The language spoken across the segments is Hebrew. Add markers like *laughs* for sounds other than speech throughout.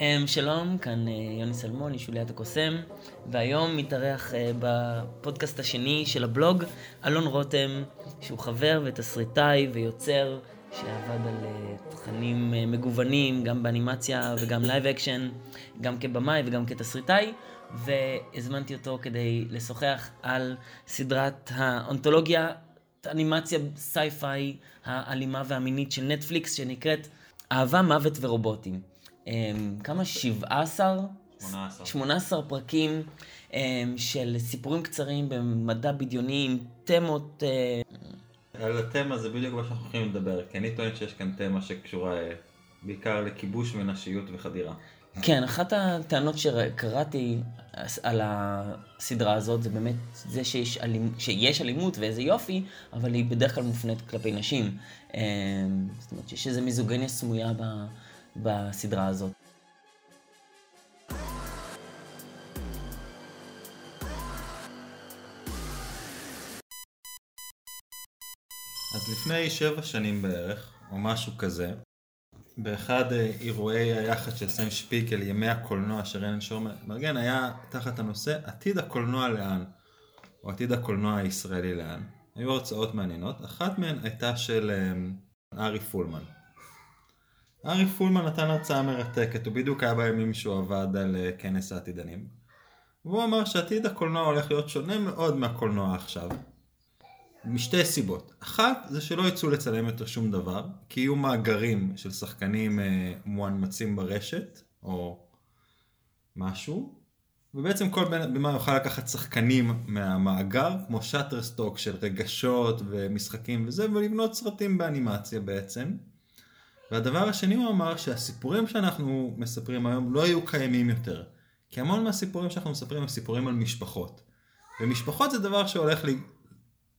אמ, שלום, כאן אה, יוני סלמון, שוליית הקוסם, והיום מתארח אה, בפודקאסט השני של הבלוג אלון רותם, שהוא חבר ותסריטאי ויוצר, שעבד על אה, תכנים מגוונים, גם באנימציה וגם live action, גם כבמאי וגם כתסריטאי, והזמנתי אותו כדי לשוחח על סדרת האנתולוגיה, אנימציה sci-fi האלימה והמינית של נטפליקס, שנקראת אהבה, מוות ורובוטים. אמ, כמה? 17? 18. 18 פרקים אמ, של סיפורים קצרים במדע בדיוני עם תמות... אה, על התמה זה בדיוק מה שאנחנו הולכים לדבר, כי אני טוען שיש כאן תמה שקשורה אה, בעיקר לכיבוש ונשיות וחדירה. כן, אחת הטענות שקראתי על הסדרה הזאת זה באמת זה שיש, אלימ... שיש אלימות ואיזה יופי, אבל היא בדרך כלל מופנית כלפי נשים. אמ, זאת אומרת שיש איזו מיזוגניה סמויה ב... בסדרה הזאת. אז לפני שבע שנים בערך, או משהו כזה, באחד אה, אירועי היחד של סם שפיקל, ימי הקולנוע שרנן שור מארגן, היה תחת הנושא עתיד הקולנוע לאן, או עתיד הקולנוע הישראלי לאן. היו הרצאות מעניינות, אחת מהן הייתה של אה, ארי פולמן. ארי פולמן נתן הרצאה מרתקת, הוא בדיוק היה בימים שהוא עבד על אה, כנס העתידנים. והוא אמר שעתיד הקולנוע הולך להיות שונה מאוד מהקולנוע עכשיו. משתי סיבות. אחת זה שלא יצאו לצלם יותר שום דבר, כי יהיו מאגרים של שחקנים אה, מואנמצים ברשת, או משהו, ובעצם כל במה יוכל לקחת שחקנים מהמאגר, כמו שאטרסטוק של רגשות ומשחקים וזה, ולבנות סרטים באנימציה בעצם. והדבר השני הוא אמר שהסיפורים שאנחנו מספרים היום לא יהיו קיימים יותר. כי המון מהסיפורים שאנחנו מספרים הם סיפורים על משפחות. ומשפחות זה דבר שהולך ל...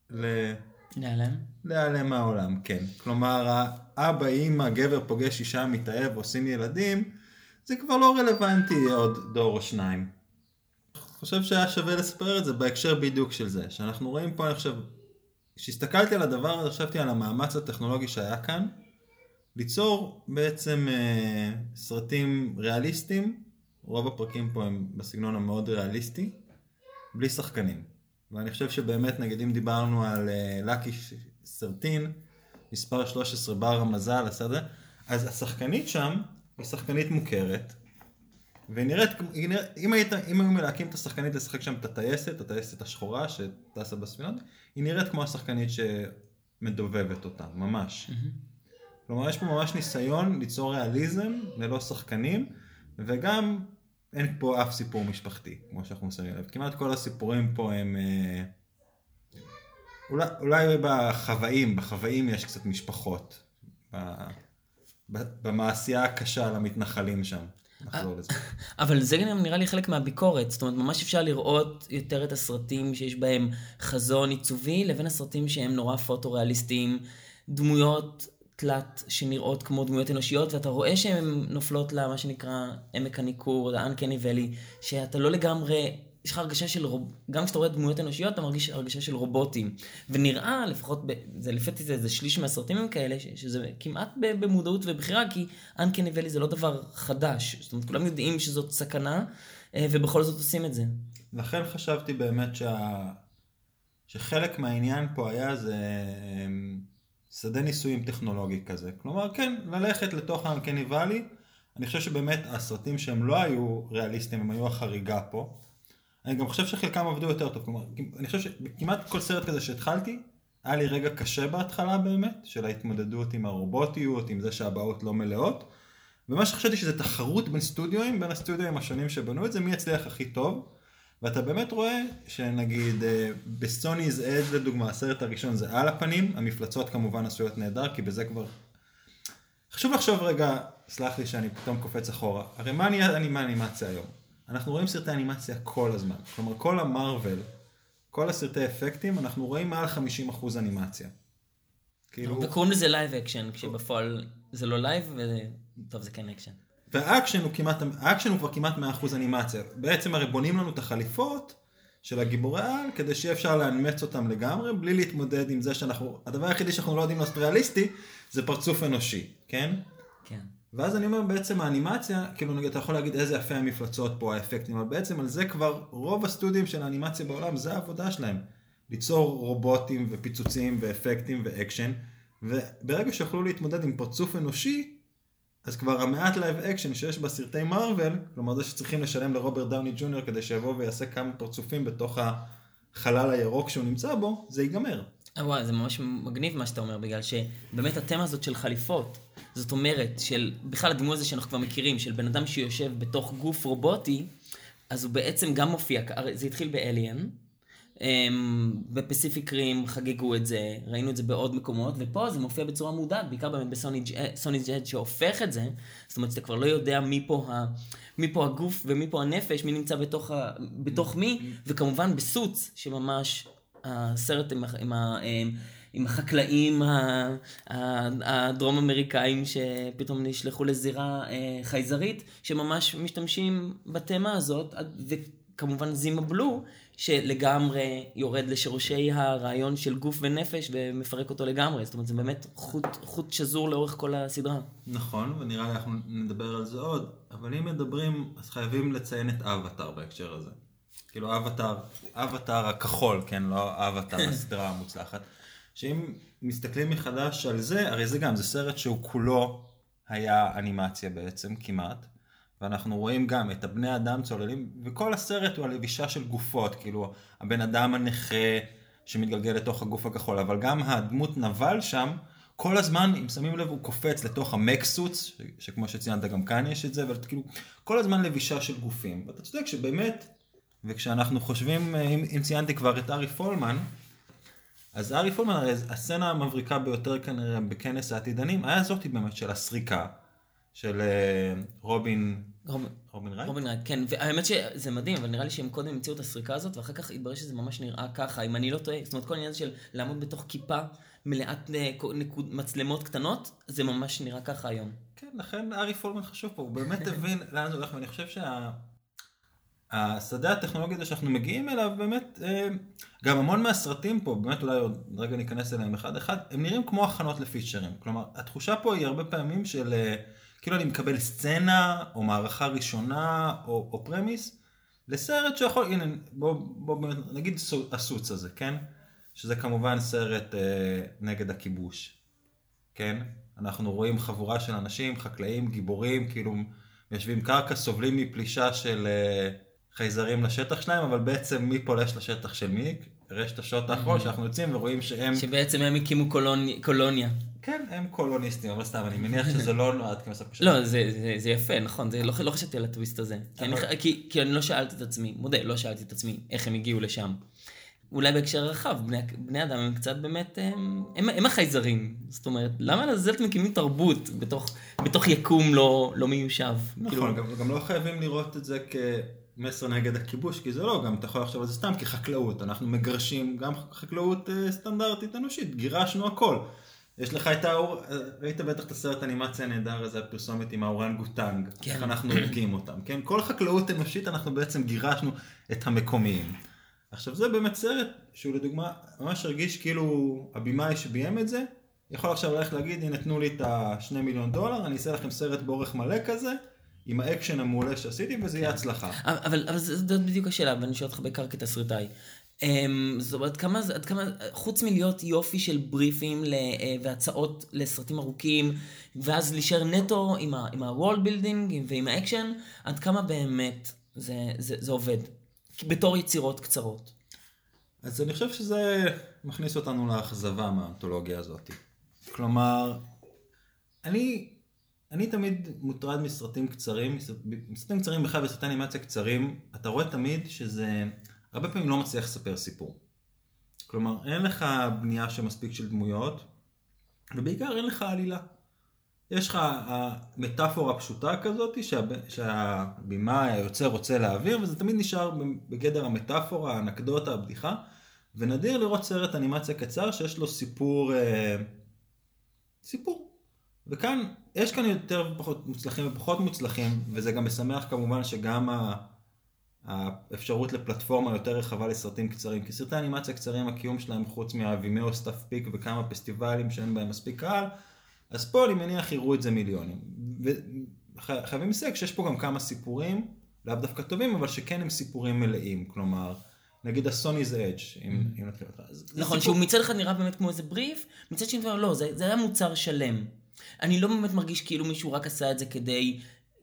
ל... להיעלם? להיעלם מהעולם, כן. כלומר, האבא, אימא, גבר פוגש אישה, מתאהב, עושים ילדים, זה כבר לא רלוונטי עוד דור או שניים. חושב שהיה שווה לספר את זה בהקשר בדיוק של זה, שאנחנו רואים פה, אני חושב, כשהסתכלתי על הדבר הזה, חשבתי על המאמץ הטכנולוגי שהיה כאן, ליצור בעצם אה, סרטים ריאליסטיים, רוב הפרקים פה הם בסגנון המאוד ריאליסטי, בלי שחקנים. ואני חושב שבאמת, נגיד אם דיברנו על לקי אה, סרטין, מספר 13 בר המזל, הסדר, אז השחקנית שם היא שחקנית מוכרת, והיא נראית, היא נראית אם, היית, אם היו מלהקים את השחקנית לשחק שם את הטייסת, הטייסת השחורה שטסה בספינות, היא נראית כמו השחקנית שמדובבת אותה, ממש. Mm-hmm. כלומר, יש פה ממש ניסיון ליצור ריאליזם ללא שחקנים, וגם אין פה אף סיפור משפחתי, כמו שאנחנו שמים לב. כמעט כל הסיפורים פה הם... אה, אולי, אולי בחוואים, בחוואים יש קצת משפחות. במעשייה הקשה למתנחלים שם. *laughs* אבל זה גם נראה לי חלק מהביקורת, זאת אומרת ממש אפשר לראות יותר את הסרטים שיש בהם חזון עיצובי, לבין הסרטים שהם נורא פוטו-ריאליסטיים, דמויות תלת שנראות כמו דמויות אנושיות, ואתה רואה שהן נופלות למה שנקרא עמק הניכור, ל-uncanny valley, שאתה לא לגמרי, יש לך הרגשה של, רוב, גם כשאתה רואה דמויות אנושיות, אתה מרגיש הרגשה של רובוטים. ונראה, לפחות, ב, זה לפי זה, זה שליש מהסרטים הם כאלה, שזה כמעט במודעות ובחירה, כי uncanny valley זה לא דבר חדש. זאת אומרת, כולם יודעים שזאת סכנה, אה, ובכל זאת עושים את זה. לכן חשבתי באמת שה... שחלק מהעניין פה היה זה... שדה ניסויים טכנולוגי כזה. כלומר, כן, ללכת לתוך האנקני ואלי, אני חושב שבאמת הסרטים שהם לא היו ריאליסטיים, הם היו החריגה פה. אני גם חושב שחלקם עבדו יותר טוב, כלומר, אני חושב שכמעט כל סרט כזה שהתחלתי, היה לי רגע קשה בהתחלה באמת, של ההתמודדות עם הרובוטיות, עם זה שהבעות לא מלאות. ומה שחשבתי שזה תחרות בין סטודיואים, בין הסטודיואים השונים שבנו את זה, מי יצליח הכי טוב. ואתה באמת רואה שנגיד אה, בסוני's אדג' לדוגמה, הסרט הראשון זה על הפנים, המפלצות כמובן עשויות נהדר, כי בזה כבר... חשוב לחשוב רגע, סלח לי שאני פתאום קופץ אחורה, הרי מה נהיה אנימציה היום? אנחנו רואים סרטי אנימציה כל הזמן, כלומר כל המארוול, כל הסרטי אפקטים, אנחנו רואים מעל 50% אנימציה. כאילו... וקוראים לזה live action, כשבפועל זה לא live, וטוב זה כן אקשן. והאקשן הוא כמעט, האקשן הוא כבר כמעט 100% אנימציה. בעצם הרי בונים לנו את החליפות של הגיבורי על, כדי שיהיה אפשר לאנמט אותם לגמרי, בלי להתמודד עם זה שאנחנו, הדבר היחידי שאנחנו לא יודעים לעשות ריאליסטי, זה פרצוף אנושי, כן? כן. ואז אני אומר בעצם האנימציה, כאילו נגיד אתה יכול להגיד איזה יפה המפלצות פה, האפקטים, אבל בעצם על זה כבר רוב הסטודיו של האנימציה בעולם, זה העבודה שלהם. ליצור רובוטים ופיצוצים ואפקטים ואקשן, וברגע שיוכלו להתמודד עם פרצוף אנושי, אז כבר המעט לייב אקשן שיש בסרטי מארוול, כלומר זה שצריכים לשלם לרוברט דאוני ג'וניור כדי שיבוא ויעשה כמה פרצופים בתוך החלל הירוק שהוא נמצא בו, זה ייגמר. אה, וואי, זה ממש מגניב מה שאתה אומר, בגלל שבאמת התמה הזאת של חליפות, זאת אומרת, של בכלל הדימוי הזה שאנחנו כבר מכירים, של בן אדם שיושב בתוך גוף רובוטי, אז הוא בעצם גם מופיע, זה התחיל באליאן, בפסיפיק רים חגגו את זה, ראינו את זה בעוד מקומות, ופה זה מופיע בצורה מודעת, בעיקר באמת בסוני ג'ד שהופך את זה, זאת אומרת שאתה כבר לא יודע מי פה, ה, מי פה הגוף ומי פה הנפש, מי נמצא בתוך, ה, בתוך מי, וכמובן בסוץ, שממש הסרט עם, עם, עם, עם החקלאים הדרום אמריקאים שפתאום נשלחו לזירה אה, חייזרית, שממש משתמשים בתמה הזאת, וכמובן זימה בלו, שלגמרי יורד לשורשי הרעיון של גוף ונפש ומפרק אותו לגמרי. זאת אומרת, זה באמת חוט, חוט שזור לאורך כל הסדרה. נכון, ונראה לי אנחנו נדבר על זה עוד, אבל אם מדברים, אז חייבים לציין את אבטאר בהקשר הזה. כאילו אבטאר, אבטאר הכחול, כן, לא אבטאר *laughs* הסדרה המוצלחת. שאם מסתכלים מחדש על זה, הרי זה גם, זה סרט שהוא כולו היה אנימציה בעצם, כמעט. ואנחנו רואים גם את הבני אדם צוללים, וכל הסרט הוא הלבישה של גופות, כאילו הבן אדם הנכה שמתגלגל לתוך הגוף הכחול, אבל גם הדמות נבל שם, כל הזמן, אם שמים לב, הוא קופץ לתוך המקסוץ, שכמו שציינת גם כאן יש את זה, אבל כאילו, כל הזמן לבישה של גופים. ואתה צודק שבאמת, וכשאנחנו חושבים, אם, אם ציינתי כבר את ארי פולמן, אז ארי פולמן, הרי הסצנה המבריקה ביותר כנראה בכנס העתידנים, היה זאתי באמת של הסריקה. של אה, רובין, רובין רייט? רובין רייט, כן, והאמת שזה מדהים, אבל נראה לי שהם קודם המציאו את הסריקה הזאת, ואחר כך התברר שזה ממש נראה ככה, אם אני לא טועה, זאת אומרת כל העניין של לעמוד בתוך כיפה מלאת אה, נקוד, מצלמות קטנות, זה ממש נראה ככה היום. כן, לכן ארי פולמן חשוב פה, הוא באמת *laughs* הבין לאן זה הולך, ואני חושב שהשדה שה... הטכנולוגי הזה שאנחנו מגיעים אליו, באמת, אה, גם המון מהסרטים פה, באמת אולי עוד רגע ניכנס אליהם אחד אחד, הם נראים כמו הכנות לפיצ'רים. כלומר, התחושה פה היא הרבה פעמים של... כאילו אני מקבל סצנה, או מערכה ראשונה, או, או פרמיס, לסרט שיכול, הנה, בוא, בוא נגיד הסוץ הזה, כן? שזה כמובן סרט אה, נגד הכיבוש, כן? אנחנו רואים חבורה של אנשים, חקלאים, גיבורים, כאילו יושבים קרקע, סובלים מפלישה של אה, חייזרים לשטח שלהם, אבל בעצם מי פולש לשטח של מי? רשת השוט האחרון שאנחנו יוצאים ורואים שהם... שבעצם הם הקימו קולוניה. כן, הם קולוניסטים, אבל סתם, אני מניח שזה לא נועד כמסע פשוט. לא, זה, זה, זה יפה, נכון, זה, לא, לא חשבתי על הטוויסט הזה. כי, אני, כי, כי אני לא שאלתי את עצמי, מודה, לא שאלתי את עצמי איך הם הגיעו לשם. אולי בהקשר רחב, בני, בני אדם הם קצת באמת, הם, הם, הם החייזרים. זאת אומרת, למה לזה אתם מקימים תרבות בתוך, בתוך יקום לא, לא מיושב? נכון, כאילו... גם, גם לא חייבים לראות את זה כ... מסר נגד הכיבוש, כי זה לא, גם אתה יכול לחשוב על זה סתם כחקלאות, אנחנו מגרשים גם חקלאות אה, סטנדרטית אנושית, גירשנו הכל. יש לך את האור... ראית בטח את הסרט האנימציה הנהדר הזה, הפרסומת עם האורנגוטנג, כן. איך אנחנו הורגים אותם, כן? כל חקלאות אנושית אנחנו בעצם גירשנו את המקומיים. עכשיו זה באמת סרט שהוא לדוגמה ממש הרגיש כאילו הבמאי שביים את זה, יכול עכשיו ללכת להגיד הנה תנו לי את השני מיליון דולר, אני אעשה לכם סרט באורך מלא כזה, עם האקשן המעולה שעשיתי וזה יהיה הצלחה. אבל, אבל זאת בדיוק השאלה, ואני שואל אותך בעיקר כתסריטאי. Um, זאת אומרת, כמה, עד כמה, חוץ מלהיות יופי של בריפים ל, uh, והצעות לסרטים ארוכים, ואז להישאר נטו עם ה-world building ועם האקשן, עד כמה באמת זה, זה, זה עובד, בתור יצירות קצרות. אז אני חושב שזה מכניס אותנו לאכזבה מהאנתולוגיה הזאת. כלומר, אני, אני תמיד מוטרד מסרטים קצרים, מסרטים קצרים בכלל וסרטי אנימציה קצרים, אתה רואה תמיד שזה... הרבה פעמים לא מצליח לספר סיפור. כלומר, אין לך בנייה שמספיק של דמויות, ובעיקר אין לך עלילה. יש לך מטאפורה פשוטה כזאת שהבימאי, היוצר רוצה להעביר, וזה תמיד נשאר בגדר המטאפורה, האנקדוטה, הבדיחה, ונדיר לראות סרט אנימציה קצר שיש לו סיפור, אה, סיפור. וכאן, יש כאן יותר ופחות מוצלחים ופחות מוצלחים, וזה גם משמח כמובן שגם האפשרות לפלטפורמה יותר רחבה לסרטים קצרים, כי סרטי אנימציה קצרים הקיום שלהם חוץ מה-Vimeo Staff Pick וכמה פסטיבלים שאין בהם מספיק קהל, אז פה אני מניח יראו את זה מיליונים. וחייבים לסייג שיש פה גם כמה סיפורים, לאו דווקא טובים, אבל שכן הם סיפורים מלאים. כלומר, נגיד ה-Sonnie's Edge, אם אם נתחיל אותך. נכון, שהוא מצד אחד נראה באמת כמו איזה בריף, מצד שני, לא, זה, זה היה מוצר שלם. אני לא באמת מרגיש כאילו מישהו רק עשה את זה כדי,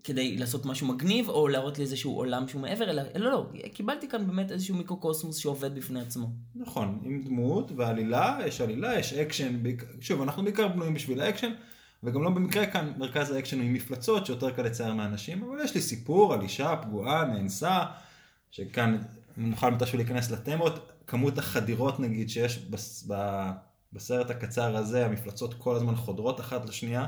כדי לעשות משהו מגניב, או להראות לי איזשהו עולם שהוא מעבר, אלא, לא, לא, קיבלתי כאן באמת איזשהו מיקרוקוסמוס שעובד בפני עצמו. נכון, עם דמות ועלילה, יש עלילה, יש אקשן, שוב, אנחנו בעיקר בנויים בשביל האקשן, וגם לא במקרה כאן מרכז האקשן הוא עם מפלצות שיותר קל לצייר מאנשים, אבל יש לי סיפור על אישה פגועה, נאנסה, שכאן נוכל מתישהו להיכנס לתמות, כמות החדירות נגיד שיש בס, ב, בסרט הקצר הזה, המפלצות כל הזמן חודרות אחת לשנייה,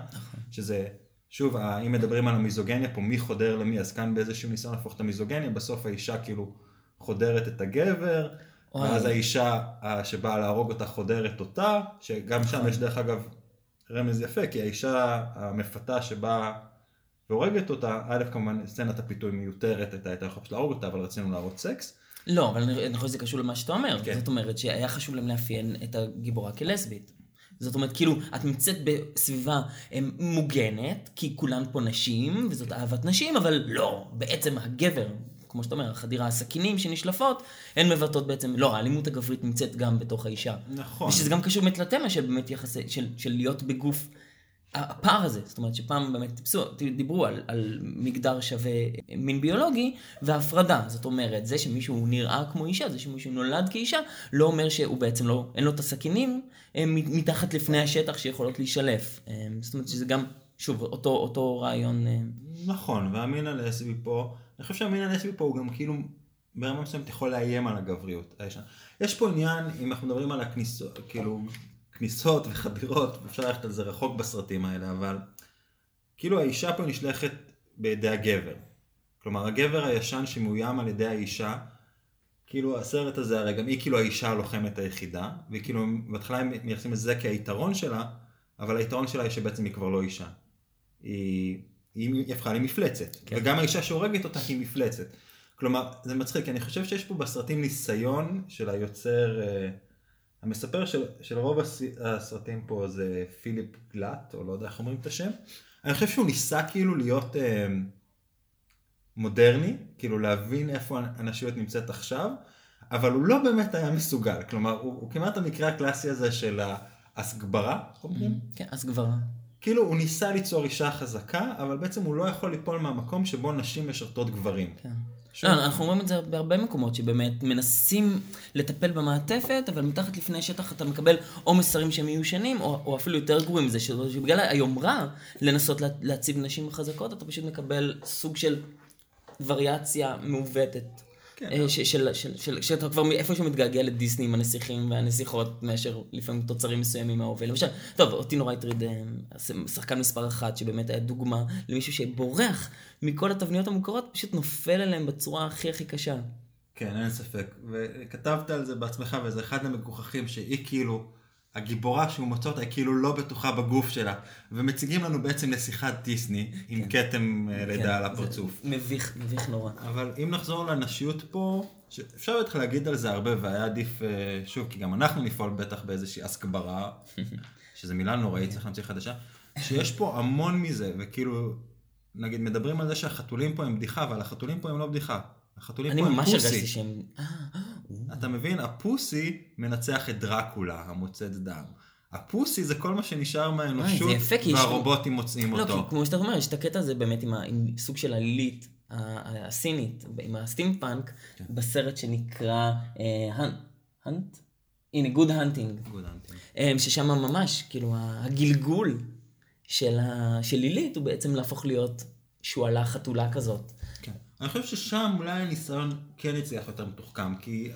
שזה, שוב, אם מדברים על המיזוגניה פה, מי חודר למי, אז כאן באיזשהו ניסיון להפוך את המיזוגניה, בסוף האישה כאילו חודרת את הגבר, וואי. ואז האישה אה, שבאה להרוג אותה חודרת אותה, שגם שם יש דרך אגב רמז יפה, כי האישה המפתה שבאה והורגת אותה, א' כמובן סצנת הפיתוי מיותרת, הייתה הייתה יכולה להרוג אותה, אבל רצינו להראות סקס. לא, אבל אני חושב שזה קשור למה שאתה אומר. כן. זאת אומרת שהיה חשוב להם לאפיין את הגיבורה כלסבית. זאת אומרת, כאילו, את נמצאת בסביבה em, מוגנת, כי כולן פה נשים, וזאת אהבת נשים, אבל לא, בעצם הגבר, כמו שאתה אומר, החדירה, הסכינים שנשלפות, הן מבטאות בעצם, לא, האלימות הגברית נמצאת גם בתוך האישה. נכון. ושזה גם קשור באמת לתמה של באמת יחסי, של, של להיות בגוף, הפער הזה, זאת אומרת שפעם באמת טיפסו, דיברו על, על מגדר שווה מין ביולוגי והפרדה, זאת אומרת, זה שמישהו נראה כמו אישה, זה שמישהו נולד כאישה, לא אומר שהוא בעצם לא, אין לו את הסכינים אה, מתחת לפני השטח שיכולות להישלף. אה, זאת אומרת שזה גם, שוב, אותו, אותו רעיון. אה, נכון, והמין הלסבי פה, אני חושב שהמין הלסבי פה הוא גם כאילו ברמה מסוימת יכול לאיים על הגבריות. יש פה עניין, אם אנחנו מדברים על הכניסות, כאילו, כניסות וחדירות, אפשר ללכת על זה רחוק בסרטים האלה, אבל כאילו האישה פה נשלחת בידי הגבר. כלומר, הגבר הישן שמאוים על ידי האישה, כאילו הסרט הזה, הרי גם היא כאילו האישה הלוחמת היחידה, והיא כאילו, בהתחלה הם מייחסים את זה כהיתרון שלה, אבל היתרון שלה היא שבעצם היא כבר לא אישה. היא, היא הפכה למפלצת, כן. וגם האישה שהורגת אותה היא מפלצת. כלומר, זה מצחיק, אני חושב שיש פה בסרטים ניסיון של היוצר, אה, המספר של, של רוב הס, הסרטים פה זה פיליפ גלאט, או לא יודע איך אומרים את השם. אני חושב שהוא ניסה כאילו להיות אה, מודרני, כאילו להבין איפה הנשיות נמצאת עכשיו, אבל הוא לא באמת היה מסוגל. כלומר, הוא, הוא כמעט המקרה הקלאסי הזה של ההסגברה, אומרים? כן, אז גברה. כאילו הוא ניסה ליצור אישה חזקה, אבל בעצם הוא לא יכול ליפול מהמקום שבו נשים משרתות גברים. כן. לא, אנחנו רואים את זה בהרבה מקומות, שבאמת מנסים לטפל במעטפת, אבל מתחת לפני השטח אתה מקבל או מסרים שהם מיושנים, או, או אפילו יותר גרועים מזה, שבגלל היומרה לנסות לה, להציב נשים חזקות, אתה פשוט מקבל סוג של וריאציה מעוותת. כן. אה, ש- של, של, של, שאתה כבר איפשהו מתגעגע לדיסני עם הנסיכים והנסיכות, מאשר לפעמים תוצרים מסוימים מההווה. למשל, טוב, אותי נורא הטריד אה, שחקן מספר אחת, שבאמת היה דוגמה למישהו שבורח מכל התבניות המוכרות, פשוט נופל עליהם בצורה הכי הכי קשה. כן, אין ספק. וכתבת על זה בעצמך, וזה אחד המגוחכים שהיא כאילו, הגיבורה שהוא מוצא אותה, היא כאילו לא בטוחה בגוף שלה. ומציגים לנו בעצם נסיכת דיסני, עם כתם אה, לידה על כן, הפרצוף. מביך, מביך נורא. אבל אם נחזור לנשיות פה, אפשר בטח להגיד על זה הרבה, והיה עדיף, אה, שוב, כי גם אנחנו נפעול בטח באיזושהי הסקברה, *laughs* שזו מילה נוראית, צריך להמציא חדשה, שיש פה המון מזה, וכאילו, נגיד, מדברים על זה שהחתולים פה הם בדיחה, אבל החתולים פה הם לא בדיחה. החתולים אני פה הם ממש הרגשתי פוסי. שהם... אה, אתה מבין? הפוסי מנצח את דרקולה, המוצאת דם. הפוסי זה כל מה שנשאר מהאנושות, יש- והרובוטים מוצאים לא, אותו. כי כמו שאתה אומר, יש את הקטע הזה באמת עם, ה, עם סוג של עלילית הסינית, עם הסטימפאנק, כן. בסרט שנקרא Hunt. Hunt? הנה, Good Hunting. Hunting. אמ, ששם ממש, כאילו, הגלגול של, ה... של לילית הוא בעצם להפוך להיות שועלה חתולה כזאת. אני חושב ששם אולי הניסיון כן הצליח יותר מתוחכם, כי,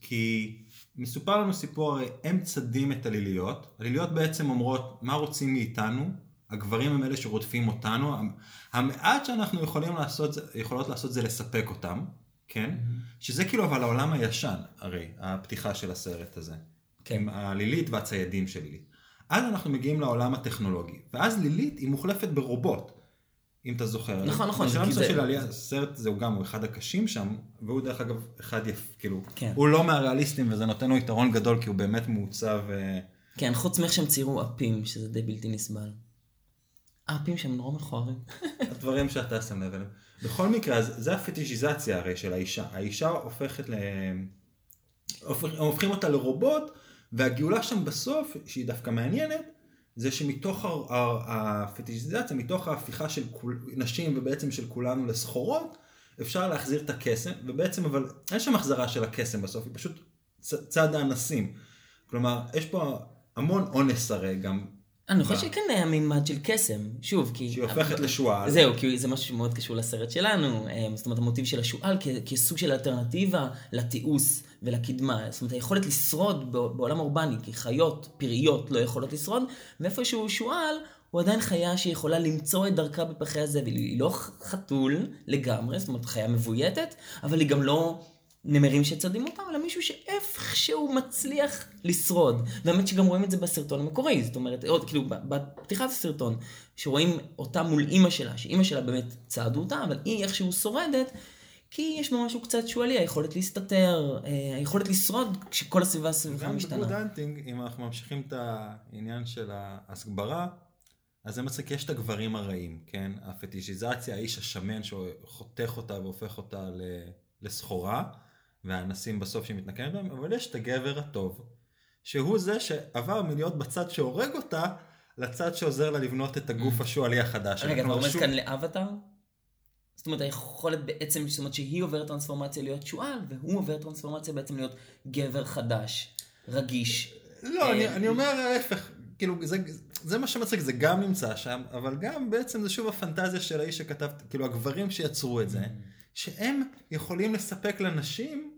כי מסופר לנו סיפור, הרי הם צדים את הליליות, הליליות בעצם אומרות מה רוצים מאיתנו, הגברים הם אלה שרודפים אותנו, המעט שאנחנו יכולים לעשות, יכולות לעשות זה לספק אותם, כן? שזה כאילו אבל העולם הישן, הרי, הפתיחה של הסרט הזה. כן. עם הלילית והציידים של לילית. אז אנחנו מגיעים לעולם הטכנולוגי, ואז לילית היא מוחלפת ברובוט, אם אתה זוכר. נכון, נכון, בשלב מסוים זה- של העלייה, הסרט זהו גם, הוא אחד הקשים שם, והוא דרך אגב אחד יפ... כאילו, כן. הוא לא מהריאליסטים וזה נותן לו יתרון גדול כי הוא באמת מעוצב. אה, כן, חוץ מאיך שהם ציירו אפים, שזה די בלתי נסבל. האפים שהם נורא מכוערים. *laughs* הדברים שאתה שם לב אליהם. בכל מקרה, אז זה הפטישיזציה הרי של האישה. האישה הופכת ל... הופכים אותה לרובוט, והגאולה שם בסוף, שהיא דווקא מעניינת, זה שמתוך הפטישיזציה, מתוך ההפיכה של כול, נשים ובעצם של כולנו לסחורות, אפשר להחזיר את הקסם, ובעצם אבל אין שם החזרה של הקסם בסוף, היא פשוט צ- צד האנסים. כלומר, יש פה המון אונס הרי גם, אני חושב שכן היה מימד של קסם, שוב, כי... שהיא הופכת לשועל. זהו, כי זה משהו שמאוד קשור לסרט שלנו, אה, זאת אומרת המוטיב של השועל כסוג של אלטרנטיבה לתיעוש ולקדמה, זאת אומרת היכולת לשרוד בעולם אורבני, כי חיות פראיות לא יכולות לשרוד, ואיפשהו שועל הוא עדיין חיה שיכולה למצוא את דרכה בפחי הזבל, היא לא חתול לגמרי, זאת אומרת חיה מבויתת, אבל היא גם לא נמרים שצדים אותה, אלא מישהו שאיכשהו מצליח לשרוד. והאמת שגם רואים את זה בסרטון המקורי, זאת אומרת, עוד כאילו בפתיחת הסרטון, שרואים אותה מול אימא שלה, שאימא שלה באמת צעדו אותה, אבל היא איכשהו שורדת, כי יש בה משהו קצת שועלי, היכולת להסתתר, אה, היכולת לשרוד כשכל הסביבה סביבך גם משתנה. בגוד האנטינג, אם אנחנו ממשיכים את העניין של ההסברה, אז זה מצחיק, יש את הגברים הרעים, כן? הפטישיזציה, האיש השמן שחותך אותה והופך אותה לסחורה, והאנסים בסוף שהיא מתנקמת בהם, אבל יש את הגבר הטוב, שהוא זה שעבר מלהיות בצד שהורג אותה, לצד שעוזר לה לבנות את הגוף השועלי החדש. רגע, אתה רומז שוב- כאן לאבטאר? זאת אומרת, היכולת בעצם, זאת אומרת שהיא עוברת טרנספורמציה להיות שועל, והוא עובר טרנספורמציה בעצם להיות גבר חדש, רגיש. לא, אני, אה, אני אומר ההפך, כאילו זה, זה מה שמצחיק, זה גם נמצא שם, אבל גם בעצם זה שוב הפנטזיה של האיש שכתב, כאילו הגברים שיצרו את זה, שהם יכולים לספק לנשים,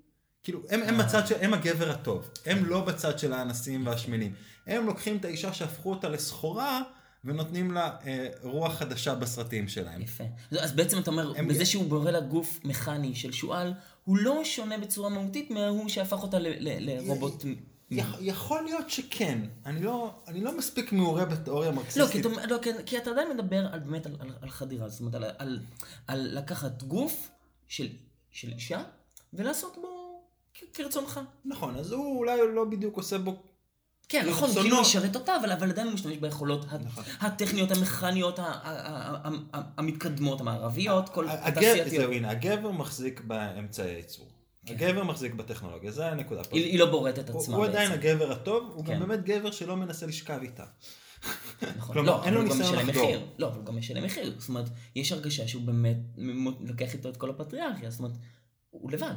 כאילו הם, הם בצד של, הם הגבר הטוב, הם לא בצד של האנסים והשמנים, הם לוקחים את האישה שהפכו אותה לסחורה, ונותנים לה אה, רוח חדשה בסרטים שלהם. יפה. אז בעצם אתה אומר, הם- בזה שהוא בורא לה גוף מכני של שועל, הוא לא שונה בצורה מהותית מההוא שהפך אותה ל- ל- לרובוט. יכ- יכול להיות שכן, אני לא, אני לא מספיק מעורה בתיאוריה לא, כי לא, כי, כי אתה עדיין מדבר על, באמת על, על, על חדירה, זאת אומרת, על, על, על לקחת גוף של, של אישה ולעשות בו כרצונך. נכון, אז הוא אולי לא בדיוק עושה בו כן, כאילו, נכון, הוא. כאילו ישרת אותה, אבל, אבל עדיין הוא משתמש ביכולות נכון. הטכניות, המכניות, המתקדמות, המערביות, כל התעשייתיות. הגבר מחזיק באמצעי הייצור. הגבר מחזיק בטכנולוגיה, זה הנקודה. פה. היא, היא לא הוא, עצמה הוא עדיין בעצם. הגבר הטוב, הוא כן. גם באמת גבר שלא מנסה לשכב איתה. נכון. כלומר, לא, אין לו ניסיון לחדור. מחיר. לא, אבל הוא גם משלם מחיר. זאת אומרת, יש הרגשה שהוא באמת לוקח איתו את כל הפטריארכיה, זאת אומרת, הוא לבד.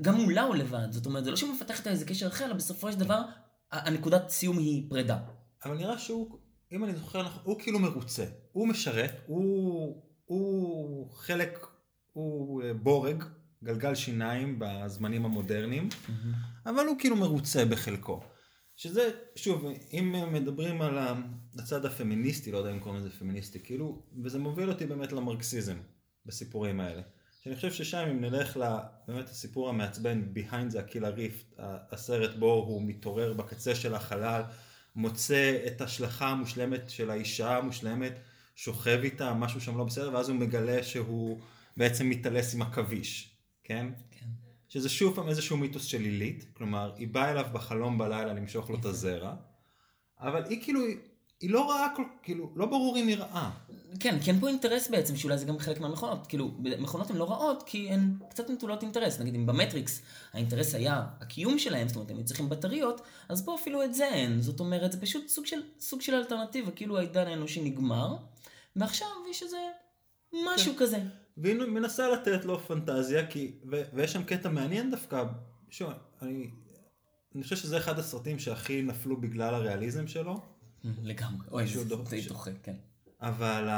גם מולה הוא לבד, זאת אומרת, זה לא שהוא מפתח איתה איזה קשר אחר, אלא בסופו של דבר, הנקודת סיום היא פרידה. אבל נראה שהוא, אם אני זוכר נכון, הוא כאילו מרוצה. הוא משרת, הוא, הוא חלק, הוא אה, בורג, גלגל שיניים בזמנים המודרניים, אבל הוא כאילו מרוצה בחלקו. שזה, שוב, אם מדברים על הצד הפמיניסטי, לא יודע אם קוראים לזה פמיניסטי, כאילו, וזה מוביל אותי באמת למרקסיזם בסיפורים האלה. שאני חושב ששם אם נלך לבאמת הסיפור המעצבן, Behind the Killer Rift, ה- הסרט בו הוא מתעורר בקצה של החלל, מוצא את השלכה המושלמת של האישה המושלמת, שוכב איתה, משהו שם לא בסדר, ואז הוא מגלה שהוא בעצם מתעלס עם עכביש, כן? כן. שזה שוב פעם איזשהו מיתוס של עילית, כלומר, היא באה אליו בחלום בלילה למשוך לו את הזרע, אבל היא כאילו, היא לא רעה, כאילו, לא ברור אם היא רעה. כן, כי אין פה אינטרס בעצם, שאולי זה גם חלק מהמכונות. כאילו, מכונות הן לא רעות, כי הן קצת נטולות אינטרס. נגיד, אם במטריקס האינטרס היה הקיום שלהם, זאת אומרת, הם היו צריכים בטריות, אז פה אפילו את זה אין. זאת אומרת, זה פשוט סוג של, סוג של אלטרנטיבה, כאילו העידן האנושי נגמר, ועכשיו יש איזה משהו כזה. והיא מנסה לתת לו פנטזיה, כי, ו, ויש שם קטע מעניין דווקא, שוב, אני, אני חושב שזה אחד הסרטים שהכי נפלו בגלל הריאליזם שלו, לגמרי. אוי, זה ש- דוחה, כן. אבל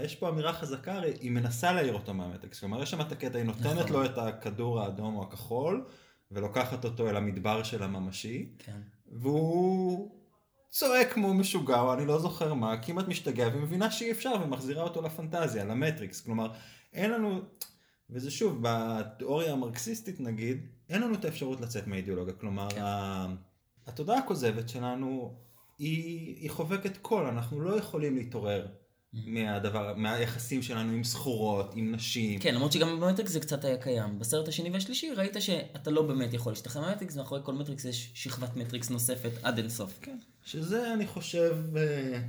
יש פה אמירה חזקה, היא מנסה להעיר אותו מהמטקס, כלומר יש שם את הקטע, היא נותנת נכון. לו את הכדור האדום או הכחול, ולוקחת אותו אל המדבר של הממשי, כן. והוא צועק כמו משוגע, או אני לא זוכר מה, כמעט משתגע, ומבינה שאי אפשר, ומחזירה אותו לפנטזיה, למטריקס. כלומר, אין לנו, וזה שוב, בתיאוריה המרקסיסטית נגיד, אין לנו את האפשרות לצאת מהאידיאולוגיה. כלומר, כן. התודעה הכוזבת שלנו, היא, היא חובקת כול, אנחנו לא יכולים להתעורר מהדבר, מהיחסים שלנו עם סחורות, עם נשים. כן, למרות שגם במטריקס זה קצת היה קיים. בסרט השני והשלישי ראית שאתה לא באמת יכול להשתחרר מהמטריקס, מאחורי כל מטריקס יש שכבת מטריקס נוספת עד אינסוף. כן. שזה, אני חושב, אה,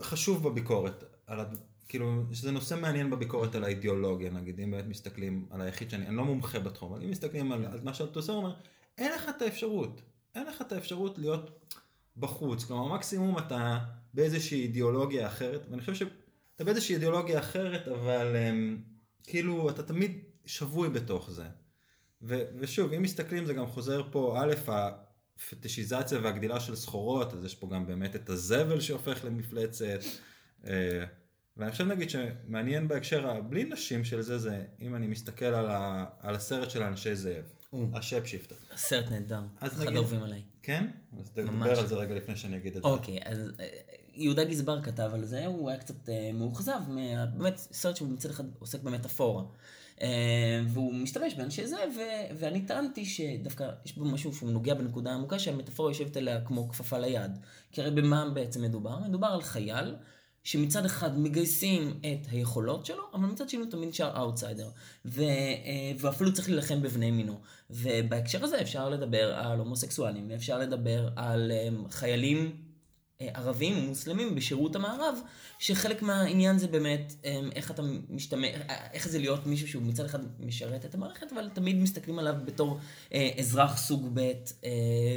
חשוב בביקורת, על. כאילו, שזה נושא מעניין בביקורת על האידיאולוגיה, נגיד, אם באמת מסתכלים על היחיד שאני, אני לא מומחה בתחום, אבל אם מסתכלים על, על מה שאלטוסר אומר, אין לך את האפשרות, אין לך את האפשרות להיות בחוץ, כלומר, מקסימום אתה באיזושהי אידיאולוגיה אחרת, ואני חושב שאתה באיזושהי אידיאולוגיה אחרת, אבל um, כאילו, אתה תמיד שבוי בתוך זה. ו, ושוב, אם מסתכלים, זה גם חוזר פה, א', הפטישיזציה והגדילה של סחורות, אז יש פה גם באמת את הזבל שהופך למפלצת. אה, ואני חושב נגיד שמעניין בהקשר הבלי נשים של זה, זה אם אני מסתכל על, ה, על הסרט של אנשי זאב, השפ שיפטר. סרט נהדר, אז אחד נגיד- אהובים עליי. כן? אז תדבר. על זה רגע לפני שאני אגיד את זה. אוקיי, אז אה, יהודה גזבר כתב על זה, הוא היה קצת אה, מאוכזב, מה- באמת סרט שהוא מצד אחד עוסק במטאפורה. אה, והוא משתמש באנשי זה, ו- ואני טענתי שדווקא יש בו משהו שהוא נוגע בנקודה עמוקה שהמטאפורה יושבת עליה כמו כפפה ליד. כי הרי במה בעצם מדובר? מדובר על חייל שמצד אחד מגייסים את היכולות שלו, אבל מצד שני הוא תמיד נשאר אאוטסיידר. ו- ואפילו צריך להילחם בבני מינו. ובהקשר הזה אפשר לדבר על הומוסקסואלים, ואפשר לדבר על אה, חיילים אה, ערבים ומוסלמים בשירות המערב, שחלק מהעניין זה באמת אה, איך אתה משתמש, איך זה להיות מישהו שהוא מצד אחד משרת את המערכת, אבל תמיד מסתכלים עליו בתור אזרח סוג ב'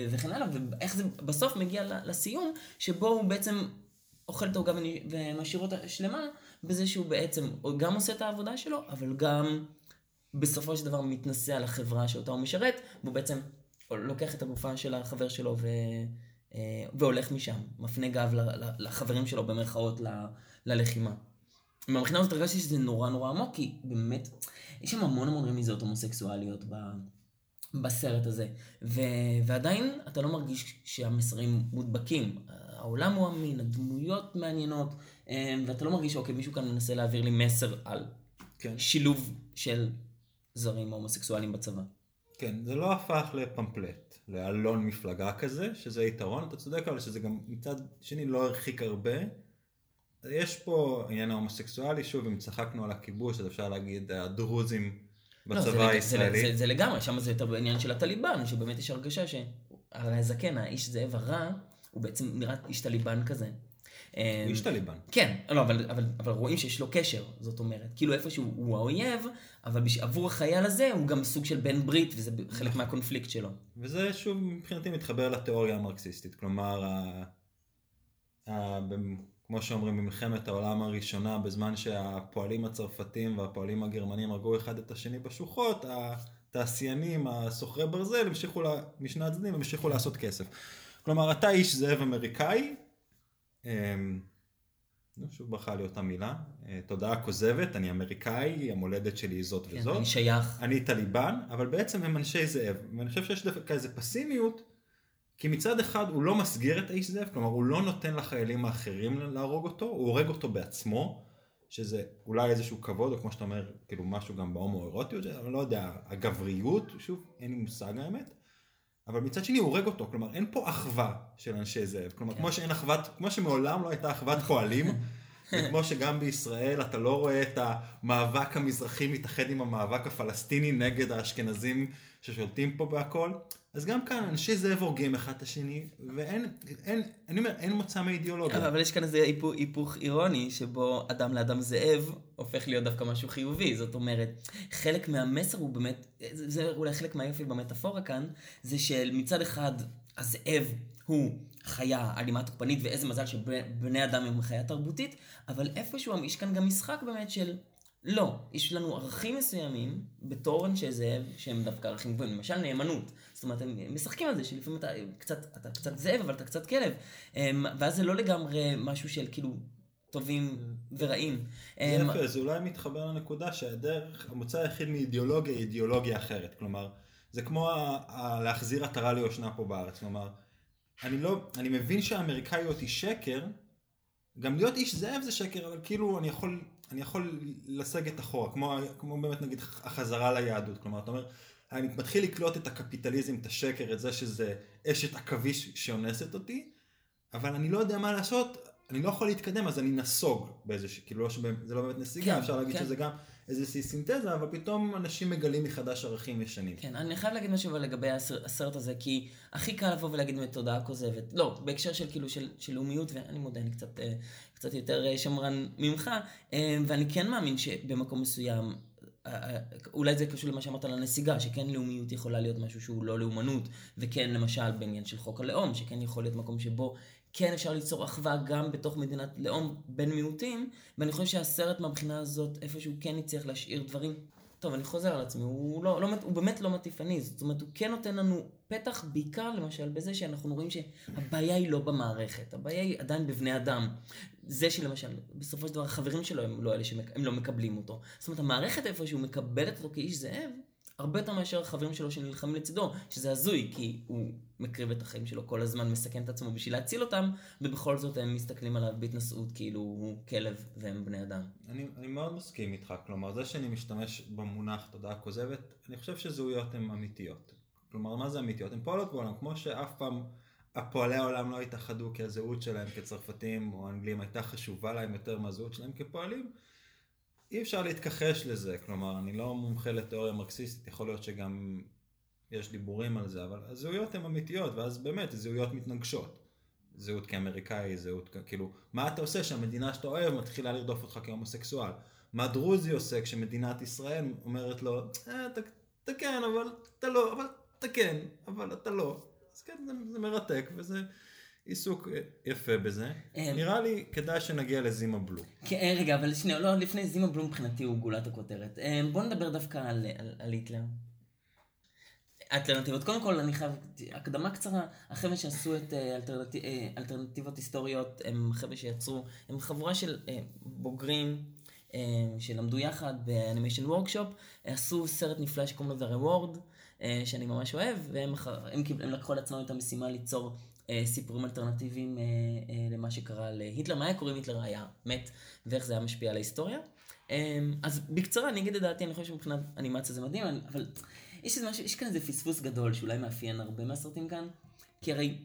וכן הלאה, ואיך זה בסוף מגיע לסיום, שבו הוא בעצם אוכל את העוגה ומשאיר אותה שלמה, בזה שהוא בעצם גם עושה את העבודה שלו, אבל גם בסופו של דבר מתנשא על החברה שאותה הוא משרת, והוא בעצם לוקח את הגופה של החבר שלו ו... אה, והולך משם, מפנה גב לחברים שלו במרכאות ל- ללחימה. מהבחינה הזאת הרגשתי שזה נורא נורא עמוק, כי באמת, יש שם המון המון רמיזות הומוסקסואליות ב... בסרט הזה, ו... ועדיין אתה לא מרגיש שהמסרים מודבקים. העולם הוא אמין, הדמויות מעניינות, אה, ואתה לא מרגיש, אוקיי, מישהו כאן מנסה להעביר לי מסר על כן. שילוב של זרים הומוסקסואלים בצבא. כן, זה לא הפך לפמפלט, לאלון מפלגה כזה, שזה יתרון, אתה צודק, אבל שזה גם מצד שני לא הרחיק הרבה. יש פה עניין ההומוסקסואלי, שוב, אם צחקנו על הכיבוש, אז אפשר להגיד הדרוזים לא, זה בצבא לג- הישראלי. זה, זה, זה לגמרי, שם זה יותר בעניין של הטליבן, שבאמת יש הרגשה שהרי הזקן, האיש זאב הרע, הוא בעצם נראה איש טליבן כזה. הוא איש טליבן. כן, לא, אבל, אבל, אבל רואים שיש לו קשר, זאת אומרת. כאילו איפשהו הוא האויב, אבל בש- עבור החייל הזה הוא גם סוג של בן ברית, וזה חלק מהקונפליקט שלו. וזה שוב מבחינתי מתחבר לתיאוריה המרקסיסטית, כלומר, ה... ה... כמו שאומרים במלחמת העולם הראשונה, בזמן שהפועלים הצרפתים והפועלים הגרמנים הרגו אחד את השני בשוחות, התעשיינים, הסוחרי ברזל, המשיכו, לה... משני הצדדים, המשיכו לעשות כסף. כלומר, אתה איש זאב אמריקאי, אמ, שוב ברכה לי אותה מילה, אה, תודעה כוזבת, אני אמריקאי, המולדת שלי היא זאת כן, וזאת. אני שייך. אני טליבן, אבל בעצם הם אנשי זאב. ואני חושב שיש דווקא איזה פסימיות, כי מצד אחד הוא לא מסגיר את האיש זאב, כלומר הוא לא נותן לחיילים האחרים להרוג אותו, הוא הורג אותו בעצמו, שזה אולי איזשהו כבוד, או כמו שאתה אומר, כאילו משהו גם בהומואירוטיות, אבל לא יודע, הגבריות, שוב, אין לי מושג האמת. אבל מצד שני הוא הורג אותו, כלומר אין פה אחווה של אנשי זאב, כלומר כמו שאין אחוות, כמו שמעולם לא הייתה אחוות פועלים, *laughs* וכמו שגם בישראל אתה לא רואה את המאבק המזרחי מתאחד עם המאבק הפלסטיני נגד האשכנזים ששולטים פה בהכל, אז גם כאן אנשי זאב הורגים אחד את השני, ואין, אין, אני אומר, אין מוצא מאידיאולוגיה. אבל יש כאן איזה היפוך, היפוך אירוני, שבו אדם לאדם זאב הופך להיות דווקא משהו חיובי. זאת אומרת, חלק מהמסר הוא באמת, זה, זה אולי חלק מהיופי במטאפורה כאן, זה שמצד אחד הזאב הוא חיה אלימה תוקפנית, ואיזה מזל שבני אדם הם חיה תרבותית, אבל איפשהו יש כאן גם משחק באמת של... לא, יש לנו ערכים מסוימים בתור אנשי זאב שהם דווקא ערכים גבוהים, למשל נאמנות. זאת אומרת, הם משחקים על זה שלפעמים אתה קצת, אתה קצת זאב אבל אתה קצת כלב. אמ, ואז זה לא לגמרי משהו של כאילו טובים ורעים. זה אמ, יפה, זה אולי מתחבר לנקודה שהדרך, המוצא היחיד מאידיאולוגיה היא אידיאולוגיה אחרת. כלומר, זה כמו להחזיר עטרה ליושנה פה בארץ. כלומר, אני לא, אני מבין שהאמריקאיות היא שקר, גם להיות איש זאב זה שקר, אבל כאילו אני יכול, אני יכול לסגת אחורה, כמו, כמו באמת נגיד החזרה ליהדות. כלומר, אתה אומר, אני מתחיל לקלוט את הקפיטליזם, את השקר, את זה שזה אשת עכביש שאונסת אותי, אבל אני לא יודע מה לעשות, אני לא יכול להתקדם אז אני נסוג באיזשהו, כאילו לא זה לא באמת נסיגה, כן, אפשר להגיד כן. שזה גם איזושהי סינתזה, אבל פתאום אנשים מגלים מחדש ערכים ישנים. כן, אני חייב להגיד משהו לגבי הסרט, הזה, כי הכי קל לבוא ולהגיד מתודעה כוזבת. לא, בהקשר של כאילו של, של לאומיות, ואני מודה, אני קצת, אה, קצת יותר אה, שמרן ממך, אה, ואני כן מאמין שבמקום מסוים, אולי זה קשור למה שאמרת על הנסיגה, שכן לאומיות יכולה להיות משהו שהוא לא לאומנות, וכן למשל בעניין של חוק הלאום, שכן יכול להיות מקום שבו כן אפשר ליצור אחווה גם בתוך מדינת לאום בין מיעוטים, ואני חושב שהסרט מהבחינה הזאת, איפשהו כן הצליח להשאיר דברים טוב, אני חוזר על עצמי, הוא, לא, לא, הוא באמת לא מטיפני, זאת אומרת, הוא כן נותן לנו פתח בעיקר למשל בזה שאנחנו רואים שהבעיה היא לא במערכת, הבעיה היא עדיין בבני אדם. זה שלמשל, בסופו של דבר החברים שלו הם לא אלה שהם לא מקבלים אותו. זאת אומרת, המערכת איפשהו מקבלת אותו כאיש זאב, הרבה יותר מאשר החברים שלו שנלחמים לצידו, שזה הזוי, כי הוא מקריב את החיים שלו כל הזמן, מסכן את עצמו בשביל להציל אותם, ובכל זאת הם מסתכלים עליו בהתנשאות כאילו הוא כלב והם בני אדם. אני, אני מאוד מסכים איתך, כלומר זה שאני משתמש במונח תודעה כוזבת, אני חושב שזהויות הן אמיתיות. כלומר מה זה אמיתיות? הן פועלות בעולם, כמו שאף פעם הפועלי העולם לא התאחדו כי הזהות שלהם כצרפתים או אנגלים הייתה חשובה להם יותר מהזהות שלהם כפועלים. אי אפשר להתכחש לזה, כלומר אני לא מומחה לתיאוריה מרקסיסטית, יכול להיות שגם יש דיבורים על זה, אבל הזהויות הן אמיתיות, ואז באמת זהויות מתנגשות. זהות כאמריקאי, זהות כ- כאילו, מה אתה עושה שהמדינה שאתה אוהב מתחילה לרדוף אותך כהומוסקסואל? מה דרוזי עושה כשמדינת ישראל אומרת לו, אה, אתה, אתה כן, אבל אתה לא, אבל אתה כן, אבל אתה לא. אז כן, זה, זה מרתק, וזה עיסוק אה, יפה בזה. אה, נראה לי כדאי שנגיע לזימה בלו. כן, רגע, אבל שנייה, לא, לפני זימה בלום מבחינתי הוא גולת הכותרת. אה, בוא נדבר דווקא על, על, על היטלר. אלטרנטיבות. קודם כל, אני חייב, הקדמה קצרה, החבר'ה שעשו את אה. אה, אלטרנטיבות היסטוריות, הם חבר'ה שיצרו, הם חבורה של אה, בוגרים שלמדו יחד ב-Animation Workshop, עשו סרט נפלא שקוראים לו The Reward, שאני ממש אוהב, והם הם, קיבל- הם לקחו על עצמם את המשימה ליצור סיפורים אלטרנטיביים למה שקרה להיטלר, מה היה קורה אם היטלר היה מת, ואיך זה היה משפיע על ההיסטוריה. אז בקצרה אני אגיד את דעתי, אני חושב שמבחינת אנימציה זה מדהים, אבל יש, משהו, יש כאן איזה פספוס גדול שאולי מאפיין הרבה מהסרטים כאן, כי הרי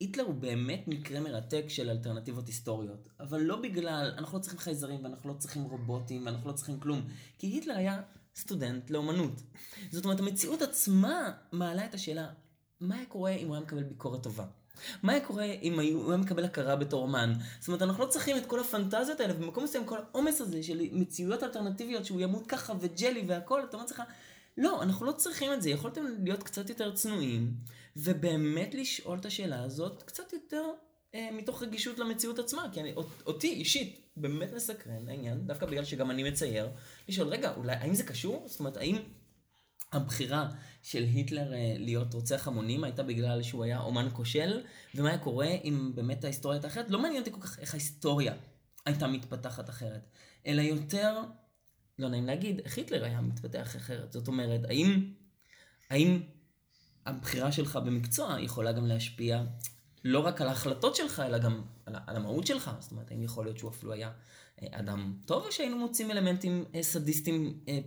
היטלר הוא באמת מקרה מרתק של אלטרנטיבות היסטוריות, אבל לא בגלל, אנחנו לא צריכים חייזרים ואנחנו לא צריכים רובוטים ואנחנו לא צריכים כלום, כי היטלר היה סטודנט לאומנות. זאת אומרת, המציאות עצמה מעלה את השאלה, מה היה קורה אם הוא היה מקבל ביקורת טובה? מה היה קורה אם הוא היה מקבל הכרה בתור אומן? זאת אומרת, אנחנו לא צריכים את כל הפנטזיות האלה, ובמקום מסוים כל העומס הזה של מציאויות אלטרנטיביות שהוא ימות ככה וג'לי והכל, אתה אומר לעצמך, לא, אנחנו לא צריכים את זה, יכולתם להיות קצת יותר צנועים, ובאמת לשאול את השאלה הזאת קצת יותר אה, מתוך רגישות למציאות עצמה, כי אני, אות- אותי אישית באמת מסקרן העניין, דווקא בגלל שגם אני מצייר, לשאול, רגע, אולי, האם זה קשור? זאת אומרת, האם הבחירה של היטלר אה, להיות רוצח המונים הייתה בגלל שהוא היה אומן כושל, ומה היה קורה אם באמת ההיסטוריה הייתה אחרת? לא מעניין אותי כל כך איך ההיסטוריה הייתה מתפתחת אחרת, אלא יותר, לא נעים להגיד, היטלר היה מתפתח אחרת. זאת אומרת, האם, האם הבחירה שלך במקצוע יכולה גם להשפיע לא רק על ההחלטות שלך, אלא גם על, על המהות שלך? זאת אומרת, האם יכול להיות שהוא אפילו היה אה, אדם טוב, או שהיינו מוצאים אלמנטים אה, סדיסטיים אה,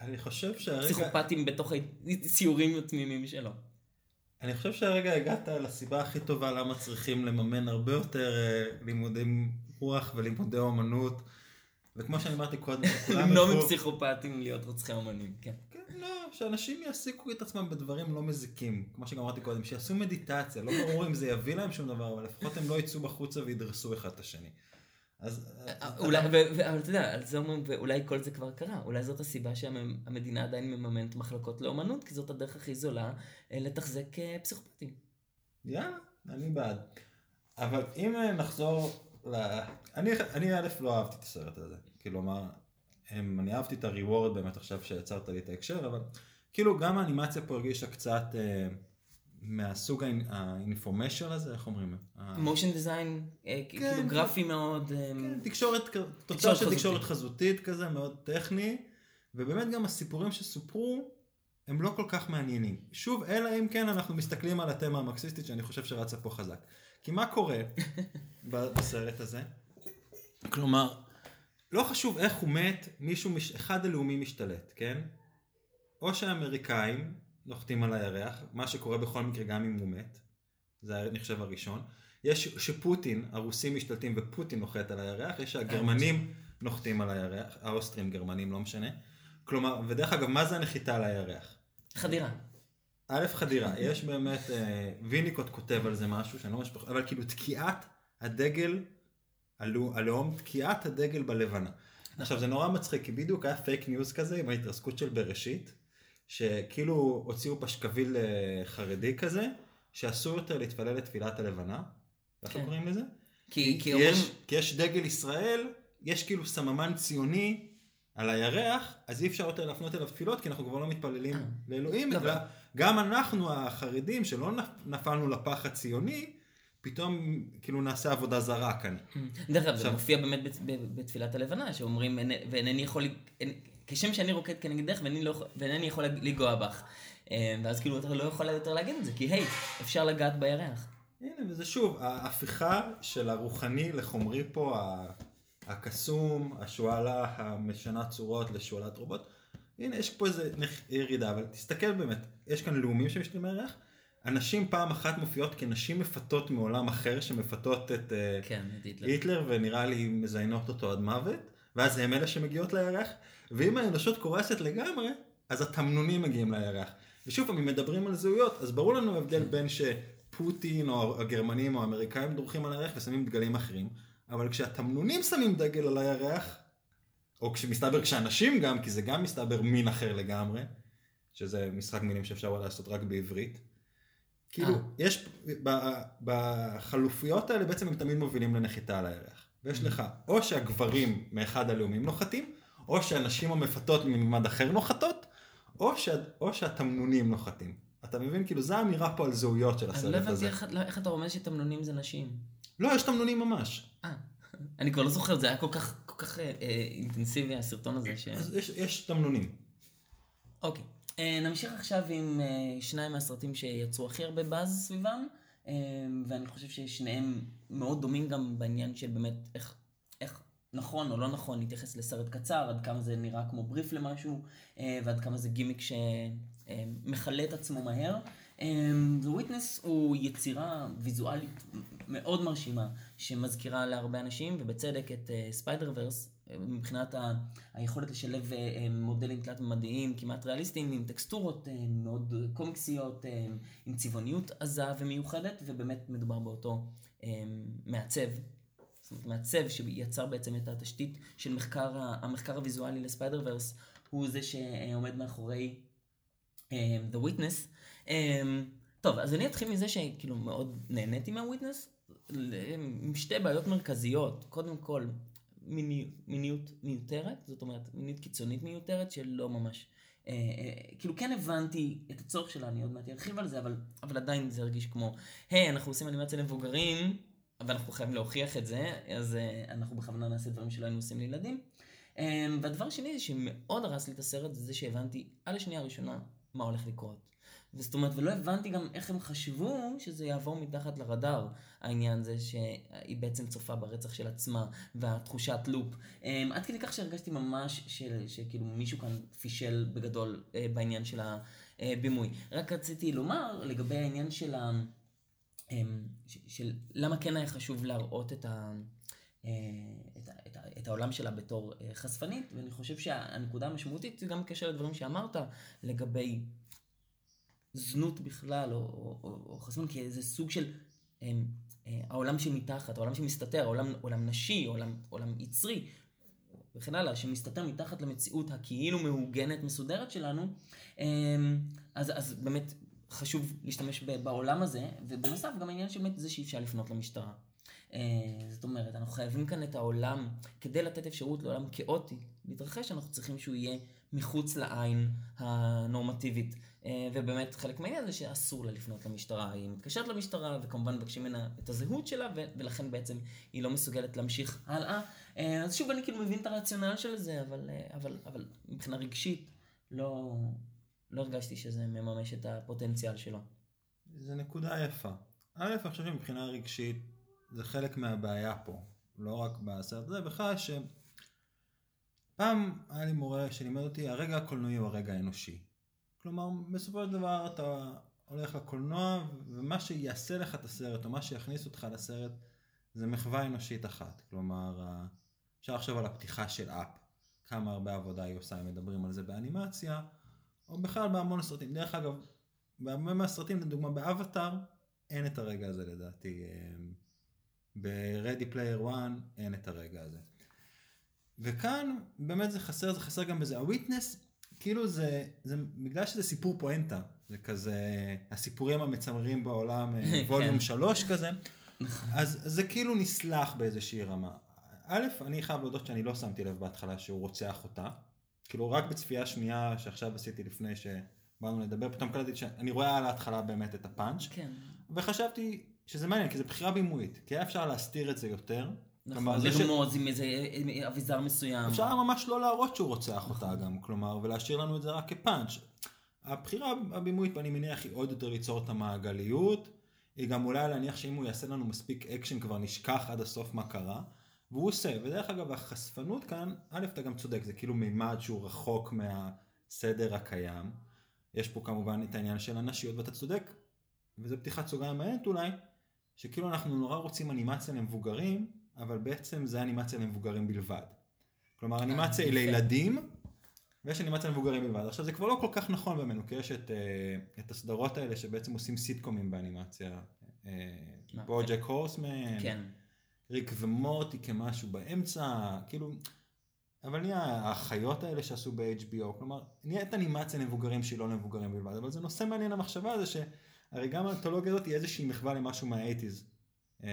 אני חושב שהרגע, פסיכופטים בתוך הציורים התמימים שלו. אני חושב שהרגע הגעת לסיבה הכי טובה למה צריכים לממן הרבה יותר לימודים רוח ולימודי אומנות. וכמו שאני אמרתי קודם, כולם למנוע ילכו- מפסיכופטים להיות רוצחי אומנים, כן. כן, לא, שאנשים יעסיקו את עצמם בדברים לא מזיקים, כמו שגם אמרתי קודם, שיעשו מדיטציה, לא ברור אם זה יביא להם שום דבר, אבל לפחות הם לא יצאו בחוצה וידרסו אחד את השני. אז אולי, ו- ו- אבל אתה יודע, על זה אומרים, ואולי כל זה כבר קרה, אולי זאת הסיבה שהמדינה עדיין מממנת מחלקות לאומנות, כי זאת הדרך הכי זולה אה, לתחזק אה, פסיכופטים. יאללה, אני בעד. אבל אם אה, נחזור אני, אני א' לא אהבתי את הסרט הזה, כלומר, הם, אני אהבתי את הריוורד באמת עכשיו שיצרת לי את ההקשר, אבל כאילו גם האנימציה פה הרגישה קצת אה, מהסוג האינ- האינפורמיישן הזה, איך אומרים? מושן דיזיין, כאילו כן, גרפי מאוד, אה, כן, תקשורת, תוצאה של. תקשורת חזותית כזה, מאוד טכני, ובאמת גם הסיפורים שסופרו הם לא כל כך מעניינים. שוב, אלא אם כן אנחנו מסתכלים על התמה המרקסיסטית שאני חושב שרצה פה חזק. כי מה קורה בסרט הזה? כלומר, לא חשוב איך הוא מת, מישהו, מש... אחד הלאומי משתלט, כן? או שהאמריקאים נוחתים על הירח, מה שקורה בכל מקרה גם אם הוא מת, זה חושב, הראשון. יש שפוטין, הרוסים משתלטים ופוטין נוחת על הירח, יש שהגרמנים נוחתים על הירח, האוסטרים גרמנים, לא משנה. כלומר, ודרך אגב, מה זה הנחיתה על הירח? חדירה. א', חדירה, יש באמת, אה, ויניקוט כותב על זה משהו, שאני לא ממש, אבל כאילו תקיעת הדגל, הלאום, תקיעת הדגל בלבנה. עכשיו זה נורא מצחיק, כי בדיוק היה fake news כזה עם ההתרסקות של בראשית, שכאילו הוציאו פשקוויל אה, חרדי כזה, שאסור יותר להתפלל לתפילת הלבנה, איך כן. קוראים לזה? כי, כי, כי יש. כי יש דגל ישראל, יש כאילו סממן ציוני על הירח, אז אי אפשר יותר להפנות אליו תפילות, כי אנחנו כבר לא מתפללים לאלוהים, לא, אלא גם אנחנו החרדים, שלא נפ- נפלנו לפח הציוני, פתאום כאילו נעשה עבודה זרה כאן. דרך אגב, זה מופיע באמת בתפילת הלבנה, שאומרים, "אין- ואינני יכול, כשם שאני רוקד כנגדך ואינני, לא, יכול- ואינני יכול לנגוע בך. אה, ואז כאילו אתה לא יכול יותר להגיד את זה, כי היי, אפשר לגעת בירח. הנה, וזה שוב, ההפיכה של הרוחני לחומרי פה, הקסום, השועלה המשנה צורות לשועלת רובות. הנה, יש פה איזה ירידה, אבל תסתכל באמת, יש כאן לאומים שמשתמשים בירח. הנשים פעם אחת מופיעות כנשים מפתות מעולם אחר, שמפתות את אה, כן, היטלר. היטלר, ונראה לי מזיינות אותו עד מוות, ואז הם אלה שמגיעות לירח, ואם האנושות קורסת לגמרי, אז התמנונים מגיעים לירח. ושוב פעם, אם מדברים על זהויות, אז ברור לנו ההבדל בין שפוטין או הגרמנים או האמריקאים דורכים על הירח ושמים דגלים אחרים, אבל כשהתמנונים שמים דגל על הירח, או כשמסתבר כשאנשים גם, כי זה גם מסתבר מין אחר לגמרי, שזה משחק מילים שאפשר לעשות רק בעברית. כאילו, אה. יש, בחלופיות האלה בעצם הם תמיד מובילים לנחיתה על הירח. ויש לך, או שהגברים מאחד הלאומים נוחתים, או שהנשים המפתות מממד אחר נוחתות, או, שה, או שהתמנונים נוחתים. אתה מבין? כאילו, זו האמירה פה על זהויות של אני הסרט לא הבנתי הזה. איך, לא, איך אתה רומז שתמנונים זה נשים. לא, יש תמנונים ממש. אה, אני כבר לא זוכר, זה היה כל כך, כל כך אה, אה, אינטנסיבי הסרטון הזה. ש... אז יש, יש תמנונים. אוקיי, אה, נמשיך עכשיו עם אה, שניים מהסרטים שיצרו הכי הרבה באז סביבם, אה, ואני חושב ששניהם מאוד דומים גם בעניין של באמת איך, איך נכון או לא נכון להתייחס לסרט קצר, עד כמה זה נראה כמו בריף למשהו, אה, ועד כמה זה גימיק שמכלה את עצמו מהר. אה, The Witness הוא יצירה ויזואלית מאוד מרשימה, שמזכירה להרבה אנשים, ובצדק, את ספיידר ורס, מבחינת ה- היכולת לשלב אה, מודלים תלת-ממדיים כמעט ריאליסטיים, עם טקסטורות אה, מאוד קומיקסיות, אה, עם צבעוניות עזה ומיוחדת, ובאמת מדובר באותו אה, מעצב. זאת אומרת, מעצב שיצר בעצם את התשתית של מחקר, המחקר הוויזואלי לספיידר ורס, הוא זה שעומד מאחורי The Witness. אה, טוב, אז אני אתחיל מזה שכאילו מאוד נהניתי מה-Witness, ל- עם שתי בעיות מרכזיות. קודם כל, מיני, מיניות מיותרת, זאת אומרת, מיניות קיצונית מיותרת שלא ממש... אה, אה, כאילו כן הבנתי את הצורך שלה, אני עוד מעט ארחיב על זה, אבל, אבל עדיין זה הרגיש כמו, היי, אנחנו עושים אנימציה למבוגרים, אבל אנחנו חייבים להוכיח את זה, אז אה, אנחנו בכוונה נעשה דברים שלא היינו עושים לילדים. אה, והדבר השני שמאוד הרס לי את הסרט, זה שהבנתי על השנייה הראשונה מה הולך לקרות. וזאת אומרת, ולא הבנתי גם איך הם חשבו שזה יעבור מתחת לרדאר, העניין זה שהיא בעצם צופה ברצח של עצמה, והתחושת לופ. Um, עד כדי כך שהרגשתי ממש של, שכאילו מישהו כאן פישל בגדול uh, בעניין של הבימוי. רק רציתי לומר לגבי העניין של ה... ש- של למה כן היה חשוב להראות את ה... אה, את, את, את העולם שלה בתור אה, חשפנית, ואני חושב שהנקודה המשמעותית זה גם בקשר לדברים שאמרת לגבי זנות בכלל, או, או, או, או חשפנות כאיזה סוג של אה, אה, העולם שמתחת, העולם שמסתתר, העולם, עולם נשי, עולם, עולם יצרי, וכן הלאה, שמסתתר מתחת למציאות הכאילו מעוגנת, מסודרת שלנו, אה, אז, אז באמת חשוב להשתמש בעולם הזה, ובנוסף גם העניין של זה שאי אפשר לפנות למשטרה. אה, זאת אומרת, אנחנו חייבים כאן את העולם, כדי לתת אפשרות לעולם כאוטי להתרחש, אנחנו צריכים שהוא יהיה מחוץ לעין הנורמטיבית. אה, ובאמת חלק מהעניין זה שאסור לה לפנות למשטרה. היא מתקשרת למשטרה, וכמובן מבקשים ממנה את הזהות שלה, ולכן בעצם היא לא מסוגלת להמשיך הלאה. אה, אז שוב, אני כאילו מבין את הרציונל של זה, אבל, אה, אבל, אבל מבחינה רגשית, לא, לא הרגשתי שזה מממש את הפוטנציאל שלו. זו נקודה יפה. א', אני חושב שמבחינה רגשית זה חלק מהבעיה פה, לא רק בסרט הזה, בכלל ש... פעם היה לי מורה שלימד אותי, הרגע הקולנועי הוא הרגע האנושי. כלומר, בסופו של דבר אתה הולך לקולנוע, ומה שיעשה לך את הסרט, או מה שיכניס אותך לסרט, זה מחווה אנושית אחת. כלומר, אפשר לחשוב על הפתיחה של אפ, כמה הרבה עבודה היא עושה, אם מדברים על זה באנימציה, או בכלל בהמון סרטים. דרך אגב, בהרבה מהסרטים, לדוגמה באבטאר, אין את הרגע הזה לדעתי. אמ, ב-Ready Player One אין את הרגע הזה. וכאן באמת זה חסר, זה חסר גם בזה. הוויטנס, כאילו זה, זה, בגלל שזה סיפור פואנטה, זה כזה הסיפורים המצמרים בעולם, אה, *laughs* ווליום כן. 3 כזה, אז זה כאילו נסלח באיזושהי רמה. א', אני חייב להודות שאני לא שמתי לב בהתחלה שהוא רוצח אותה. כאילו רק בצפייה שנייה שעכשיו עשיתי לפני שבאנו לדבר, פתאום קלטתי שאני רואה על ההתחלה באמת את הפאנץ'. כן. וחשבתי שזה מעניין, כי זו בחירה בימויית, כי היה אפשר להסתיר את זה יותר. נכון, זה ש- לרמוז עם איזה אביזר מסוים. אפשר היה ממש לא להראות שהוא רוצח אותה גם, כלומר, ולהשאיר לנו את זה רק כפאנץ'. הבחירה הבימויית, אני מניח, היא עוד יותר ליצור את המעגליות. היא גם אולי להניח שאם הוא יעשה לנו מספיק אקשן, כבר נשכח עד הסוף מה קרה. והוא עושה, ודרך אגב, החשפנות כאן, א', אתה גם צודק, זה כאילו מימד שהוא רחוק מהסדר הקיים. יש פה כמובן את העניין של הנשיות, ואתה צודק, וזו פתיחת סוגריים מעניינת אולי, שכאילו אנחנו נורא רוצים אנימציה למבוגרים, אבל בעצם זה אנימציה למבוגרים בלבד. כלומר, אנימציה היא. לילדים, ויש אנימציה למבוגרים בלבד. עכשיו, זה כבר לא כל כך נכון בימינו, כי יש את, אה, את הסדרות האלה שבעצם עושים סיטקומים באנימציה. אה? בוג'ק הורסמן, כן. ריק ומורטי כמשהו באמצע, כאילו, אבל נהיה האחיות האלה שעשו ב-HBO, כלומר, נהיית אנימציה למבוגרים שהיא לא למבוגרים בלבד, אבל זה נושא מעניין המחשבה הזה, שהרי גם האנתולוגיה הזאת היא איזושהי מחווה למשהו מה-80's. אה,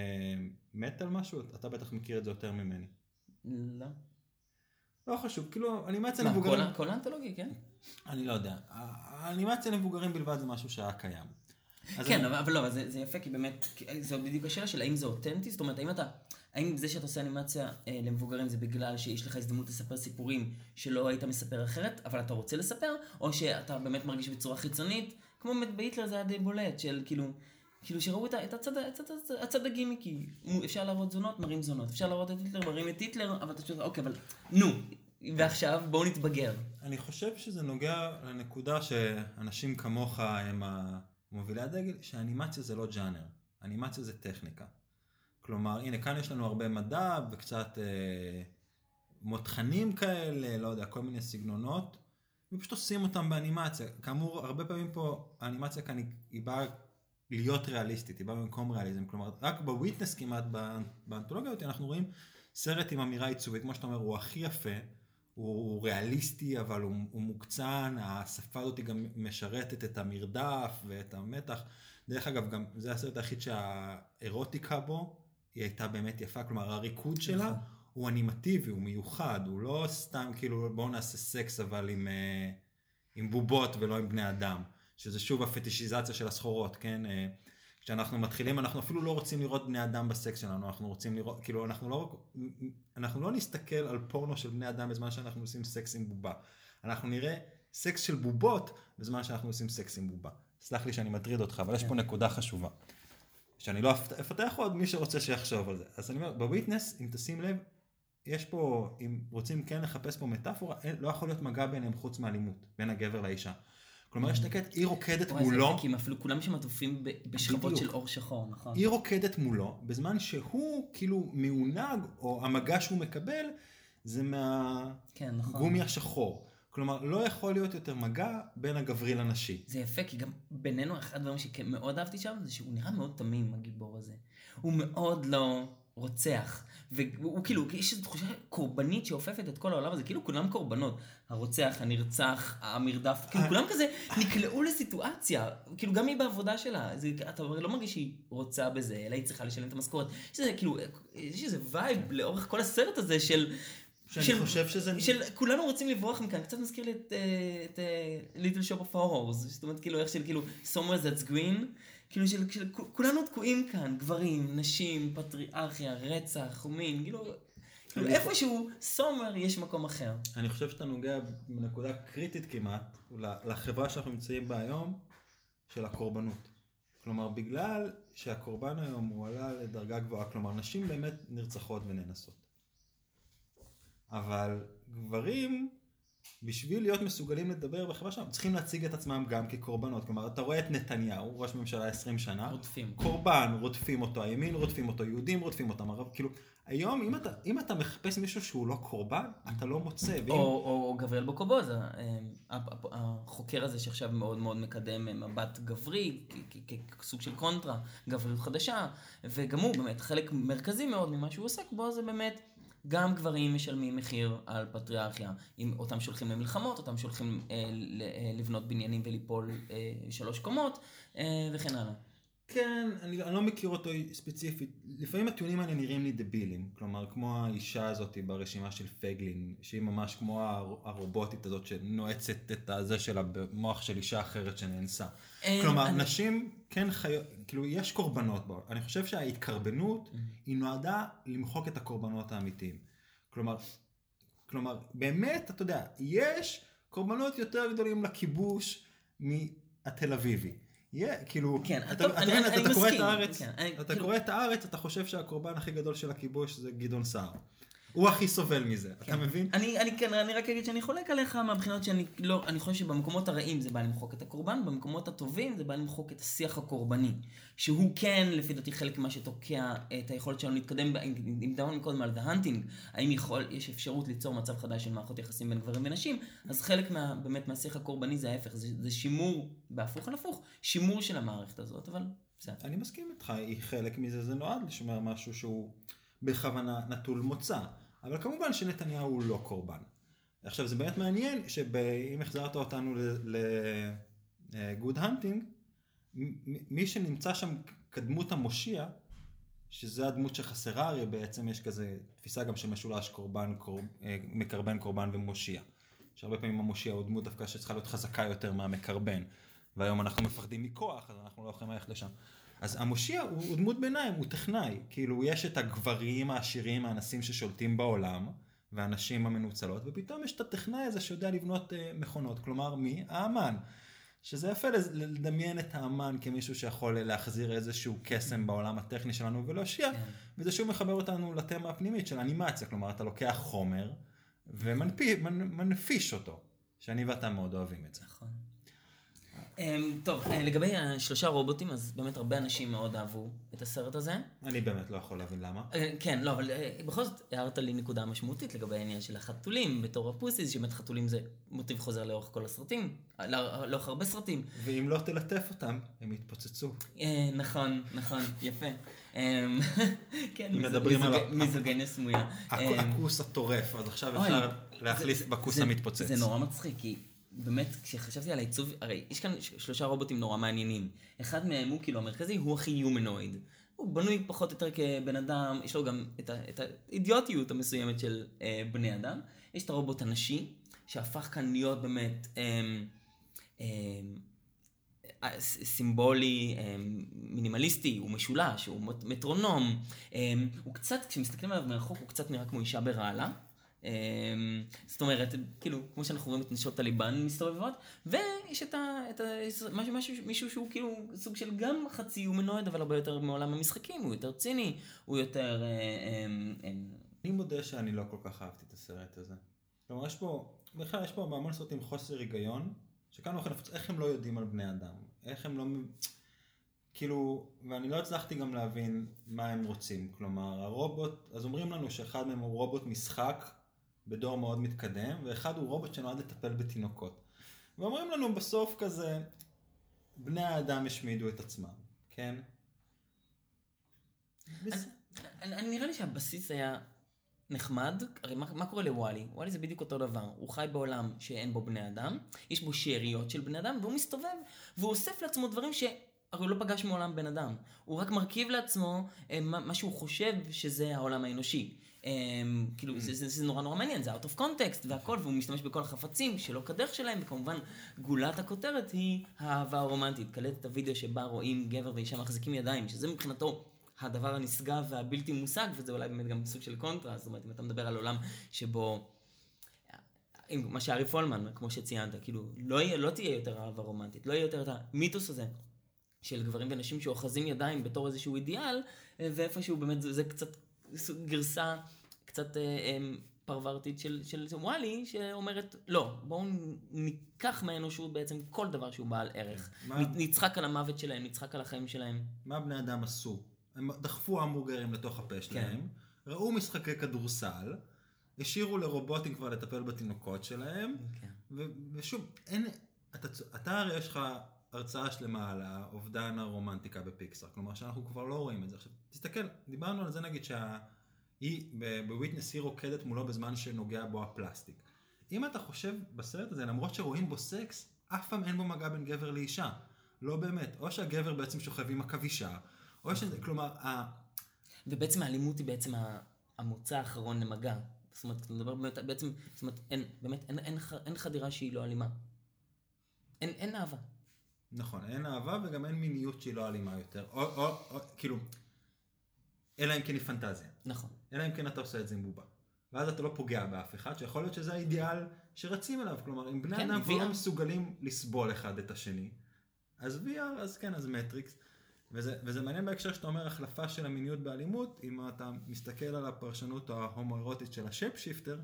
מת על משהו? אתה בטח מכיר את זה יותר ממני. לא. לא חשוב, כאילו, אנימציה מה, למבוגרים, כל- האנתולוגיה, כן? אני לא יודע, האנימציה למבוגרים בלבד זה משהו שהיה קיים. כן, אני- אבל, לא, אבל זה, זה יפה, כי באמת, זו בדיוק השאלה של האם זה אותנטי, זאת אומרת, האם אתה, האם זה שאתה עושה אנימציה אה, למבוגרים זה בגלל שיש לך הזדמנות לספר סיפורים שלא היית מספר אחרת, אבל אתה רוצה לספר, או שאתה באמת מרגיש בצורה חיצונית, כמו באמת בהיטלר זה היה די בולט, של כאילו, כאילו שראו את, את הצד, הצד, הצד, הצד הגימיקי, אפשר להראות זונות, מראים זונות, אפשר להראות את היטלר, מראים את היטלר, אבל אתה שואל, אוקיי, אבל נו, ועכשיו בואו נתבגר. אני חושב שזה נוגע לנקודה שאנשים כמוך הם מובילי הדגל, שאנימציה זה לא ג'אנר, אנימציה זה טכניקה. כלומר, הנה, כאן יש לנו הרבה מדע וקצת אה, מותחנים כאלה, לא יודע, כל מיני סגנונות, ופשוט עושים אותם באנימציה. כאמור, הרבה פעמים פה האנימציה כאן היא, היא באה להיות ריאליסטית, היא באה במקום ריאליזם. כלומר, רק בוויטנס כמעט, באנ- באנתולוגיה הזאת, אנחנו רואים סרט עם אמירה עיצובית, כמו שאתה אומר, הוא הכי יפה, הוא, הוא ריאליסטי, אבל הוא, הוא מוקצן, השפה הזאת גם משרתת את המרדף ואת המתח. דרך אגב, גם זה הסרט היחיד שהאירוטיקה בו, היא הייתה באמת יפה, כלומר הריקוד שלה נכון. הוא אנימטיבי, הוא מיוחד, הוא לא סתם כאילו בואו נעשה סקס אבל עם, אה, עם בובות ולא עם בני אדם, שזה שוב הפטישיזציה של הסחורות, כן? אה, כשאנחנו מתחילים, אנחנו אפילו לא רוצים לראות בני אדם בסקס שלנו, אנחנו רוצים לראות, כאילו אנחנו לא, אנחנו לא נסתכל על פורנו של בני אדם בזמן שאנחנו עושים סקס עם בובה. אנחנו נראה סקס של בובות בזמן שאנחנו עושים סקס עם בובה. סלח לי שאני מטריד אותך, אבל יש פה נקודה חשובה. שאני לא אפת- אפתח עוד, מי שרוצה שיחשוב על זה. אז אני אומר, ב-Witness, אם תשים לב, יש פה, אם רוצים כן לחפש פה מטאפורה, לא יכול להיות מגע ביניהם חוץ מאלימות, בין הגבר לאישה. כלומר, יש את הקטע, היא רוקדת מולו, כי הם אפילו כולם שם עטופים בשכבות. של אור שחור, נכון? היא רוקדת מולו, בזמן שהוא כאילו מעונג, או המגע שהוא מקבל, זה כן, נכון. מהגומי השחור. כלומר, לא יכול להיות יותר מגע בין הגברי לנשי. זה יפה, כי גם בינינו, אחד הדברים שמאוד אהבתי שם, זה שהוא נראה מאוד תמים, הגיבור הזה. הוא מאוד לא רוצח. והוא הוא כאילו, יש איזו תחושה קורבנית שאופפת את כל העולם הזה, כאילו כולם קורבנות. הרוצח, הנרצח, המרדף, כאילו. כולם כזה נקלעו לסיטואציה. כאילו גם היא בעבודה שלה, זה, אתה לא מרגיש שהיא רוצה בזה, אלא היא צריכה לשלם את המשכורת. יש איזה, כאילו, יש איזה vibe לאורך כל הסרט הזה של... שאני חושב שזה- של כולנו רוצים לברוח מכאן, קצת מזכיר לי את, את Little Shop of Horrors, זאת אומרת כאילו איך של כאילו somewhere that's green, כאילו של, של כולנו תקועים כאן, גברים, נשים, פטריארכיה, רצח, מין, כאילו, כאילו איפשהו, somewhere יש מקום אחר. אני חושב שאתה נוגע בנקודה קריטית כמעט לחברה שאנחנו נמצאים בה היום, של הקורבנות. כלומר, בגלל שהקורבן היום הוא עלה לדרגה גבוהה, כלומר, נשים באמת נרצחות ונאנסות. אבל גברים בשביל להיות מסוגלים לדבר בחברה שלנו, צריכים להציג את עצמם גם כקורבנות. כלומר, אתה רואה את נתניהו, ראש ממשלה 20 שנה, רודפים. קורבן, רודפים אותו, הימין רודפים אותו, יהודים רודפים אותם, ערב, כאילו, היום אם אתה, אם אתה מחפש מישהו שהוא לא קורבן, אתה לא מוצא. ואם... או, או, או גבריאל בוקובוזה, אה, החוקר הזה שעכשיו מאוד מאוד מקדם אה, מבט גברי, כסוג של קונטרה, גבריות חדשה, וגם הוא באמת חלק מרכזי מאוד ממה שהוא עוסק בו, זה באמת גם גברים משלמים מחיר על פטריארכיה, אם אותם שולחים למלחמות, אותם שולחים אה, אה, לבנות בניינים וליפול אה, שלוש קומות, אה, וכן הלאה. כן, אני, אני לא מכיר אותו ספציפית. לפעמים הטיעונים האלה נראים לי דבילים. כלומר, כמו האישה הזאת ברשימה של פייגלין, שהיא ממש כמו הר- הרובוטית הזאת שנועצת את הזה שלה במוח של אישה אחרת שנאנסה. אה, כלומר, אני- נשים כן חיות, כאילו, יש קורבנות בו. אני חושב שההתקרבנות היא נועדה למחוק את הקורבנות האמיתיים. כלומר, כלומר, באמת, אתה יודע, יש קורבנות יותר גדולים לכיבוש מהתל אביבי. יהיה, כאילו, כן, אתה, טוב, אתה, אני- מבין, אני אתה קורא את הארץ, כן, אני- אתה כאילו- את הארץ, אתה חושב שהקורבן הכי גדול של הכיבוש זה גדעון סער. הוא הכי סובל מזה, אתה מבין? אני, אני כן, אני רק אגיד שאני חולק עליך מהבחינות שאני לא, אני חושב שבמקומות הרעים זה בא למחוק את הקורבן, במקומות הטובים זה בא למחוק את השיח הקורבני. שהוא כן, לפי דעתי, חלק ממה שתוקע את היכולת שלנו להתקדם, אם דיברנו קודם על The Hunting, האם יכול, יש אפשרות ליצור מצב חדש של מערכות יחסים בין גברים ונשים, אז חלק מה, באמת מהשיח הקורבני זה ההפך, זה, זה שימור, בהפוך על הפוך, שימור של המערכת הזאת, אבל בסדר. אני מסכים איתך, היא חלק מזה, זה נועד לשמר משהו שהוא בכוונה נטול מוצא. אבל כמובן שנתניהו הוא לא קורבן. עכשיו זה באמת מעניין שאם החזרת אותנו ל-good hunting, מ- מי שנמצא שם כדמות המושיע, שזה הדמות שחסרה, הרי בעצם יש כזה תפיסה גם של משולש קורבן, קור... אה, מקרבן, קורבן ומושיע. שהרבה פעמים המושיע הוא דמות דווקא שצריכה להיות חזקה יותר מהמקרבן. והיום אנחנו מפחדים מכוח, אז אנחנו לא יכולים ללכת לשם. אז המושיע הוא, הוא דמות ביניים, הוא טכנאי. כאילו, יש את הגברים העשירים, האנסים ששולטים בעולם, והנשים המנוצלות, ופתאום יש את הטכנאי הזה שיודע לבנות אה, מכונות. כלומר, מי? האמן. שזה יפה לדמיין את האמן כמישהו שיכול להחזיר איזשהו קסם בעולם הטכני שלנו ולהושיע, וזה שוב מחבר אותנו לתמה הפנימית של אנימציה, כלומר אתה לוקח חומר ומנפיש אותו, שאני ואתה מאוד אוהבים את זה. נכון. אמ, טוב, אה, לגבי השלושה רובוטים, אז באמת הרבה אנשים מאוד אהבו את הסרט הזה. אני באמת לא יכול להבין למה. אה, כן, לא, אבל אה, בכל זאת הערת לי נקודה משמעותית לגבי העניין של החתולים בתור הפוסיס, שבאמת חתולים זה מוטיב חוזר לאורך כל הסרטים, לא- לאורך הרבה סרטים. ואם לא תלטף אותם, הם יתפוצצו. נכון, נכון, יפה. אמ, *laughs* כן, מדברים על מיזוג- ה- מיזוגניה סמויה. אמ, הכוס הטורף, אז עכשיו אפשר להחליף בכוס המתפוצץ. זה נורא מצחיק, כי באמת, כשחשבתי על העיצוב, הרי יש כאן שלושה רובוטים נורא מעניינים. אחד מהם הוא כאילו המרכזי, הוא הכי יומנואיד. הוא בנוי פחות או יותר כבן אדם, יש לו גם את, ה, את האידיוטיות המסוימת של אה, בני אדם. יש את הרובוט הנשי, שהפך כאן להיות באמת... אה, אה, אה, ס- סימבולי, אה, מינימליסטי, הוא משולש, הוא מט- מטרונום. אה, הוא קצת, כשמסתכלים עליו מרחוק, הוא קצת נראה כמו אישה ברעלה. אה, זאת אומרת, כאילו, כמו שאנחנו רואים את נשות טליבן מסתובבות, ויש את ה... את ה משהו, משהו, מישהו שהוא כאילו סוג של גם חצי הומנואיד, אבל הרבה יותר מעולם המשחקים, הוא יותר ציני, הוא יותר... אה, אה, אה, אני מודה שאני לא כל כך אהבתי את הסרט הזה. כלומר, יש פה, בכלל יש פה בהמון סרטים חוסר היגיון, שכאן הוא לפוצץ, איך הם לא יודעים על בני אדם? איך הם לא... כאילו, ואני לא הצלחתי גם להבין מה הם רוצים. כלומר, הרובוט, אז אומרים לנו שאחד מהם הוא רובוט משחק בדור מאוד מתקדם, ואחד הוא רובוט שנועד לטפל בתינוקות. ואומרים לנו בסוף כזה, בני האדם השמידו את עצמם, כן? אני, נראה לי שהבסיס היה נחמד, הרי מה, מה קורה לוואלי? וואלי זה בדיוק אותו דבר, הוא חי בעולם שאין בו בני אדם, יש בו שאריות של בני אדם, והוא מסתובב, והוא אוסף לעצמו דברים ש... הרי הוא לא פגש מעולם בן אדם, הוא רק מרכיב לעצמו אה, מה שהוא חושב שזה העולם האנושי. אה, כאילו, זה, זה, זה נורא נורא מעניין, זה out of context והכל, והוא משתמש בכל החפצים שלא כדרך שלהם, וכמובן גולת הכותרת היא האהבה הרומנטית. קלטת הוידאו שבה רואים גבר ואישה מחזיקים ידיים, שזה מבחינתו הדבר הנשגב והבלתי מושג, וזה אולי באמת גם סוג של קונטרה, זאת אומרת, אם אתה מדבר על עולם שבו... עם מה שארי פולמן, כמו שציינת, כאילו, לא, יהיה, לא תהיה יותר אהבה רומנטית, לא יהיה יותר את המיתוס הזה של גברים ונשים שאוחזים ידיים בתור איזשהו אידיאל, ואיפשהו באמת זה, זה קצת גרסה קצת אה, אה, פרוורטית של, של וואלי, שאומרת, לא, בואו ניקח מהאנושות בעצם כל דבר שהוא בעל ערך. מה- נ- נצחק על המוות שלהם, נצחק על החיים שלהם. מה בני אדם עשו? הם דחפו המבורגרים לתוך הפה שלהם, ראו משחקי כדורסל, השאירו לרובוטים כבר לטפל בתינוקות שלהם, כן. ושוב, אין, אתה, אתה הרי יש לך הרצאה שלמה על האובדן הרומנטיקה בפיקסאר, כלומר שאנחנו כבר לא רואים את זה. עכשיו, תסתכל, דיברנו על זה נגיד שהיא בוויטנס היא רוקדת מולו בזמן שנוגע בו הפלסטיק. אם אתה חושב בסרט הזה, למרות שרואים בו סקס, אף פעם אין בו מגע בין גבר לאישה. לא באמת. או שהגבר בעצם שוכב עם עכבישה, או שזה, כלומר, ה- ובעצם האלימות היא בעצם המוצא האחרון למגע. זאת אומרת, אתה מדבר באמת, בעצם, זאת אומרת, אין, באמת, אין, אין, אין חדירה שהיא לא אלימה. אין, אין אהבה. נכון, אין אהבה וגם אין מיניות שהיא לא אלימה יותר. או, או, או כאילו, אלא אם כן היא פנטזיה. נכון. אלא אם כן אתה עושה את זה עם בובה. ואז אתה לא פוגע באף אחד, שיכול להיות שזה האידיאל שרצים אליו. כלומר, אם בני כן, אדם כבר. לא מסוגלים לסבול אחד את השני, אז VR, אז כן, אז מטריקס. וזה, וזה מעניין בהקשר שאתה אומר החלפה של המיניות באלימות, אם אתה מסתכל על הפרשנות ההומואירוטית של ה shape shifter,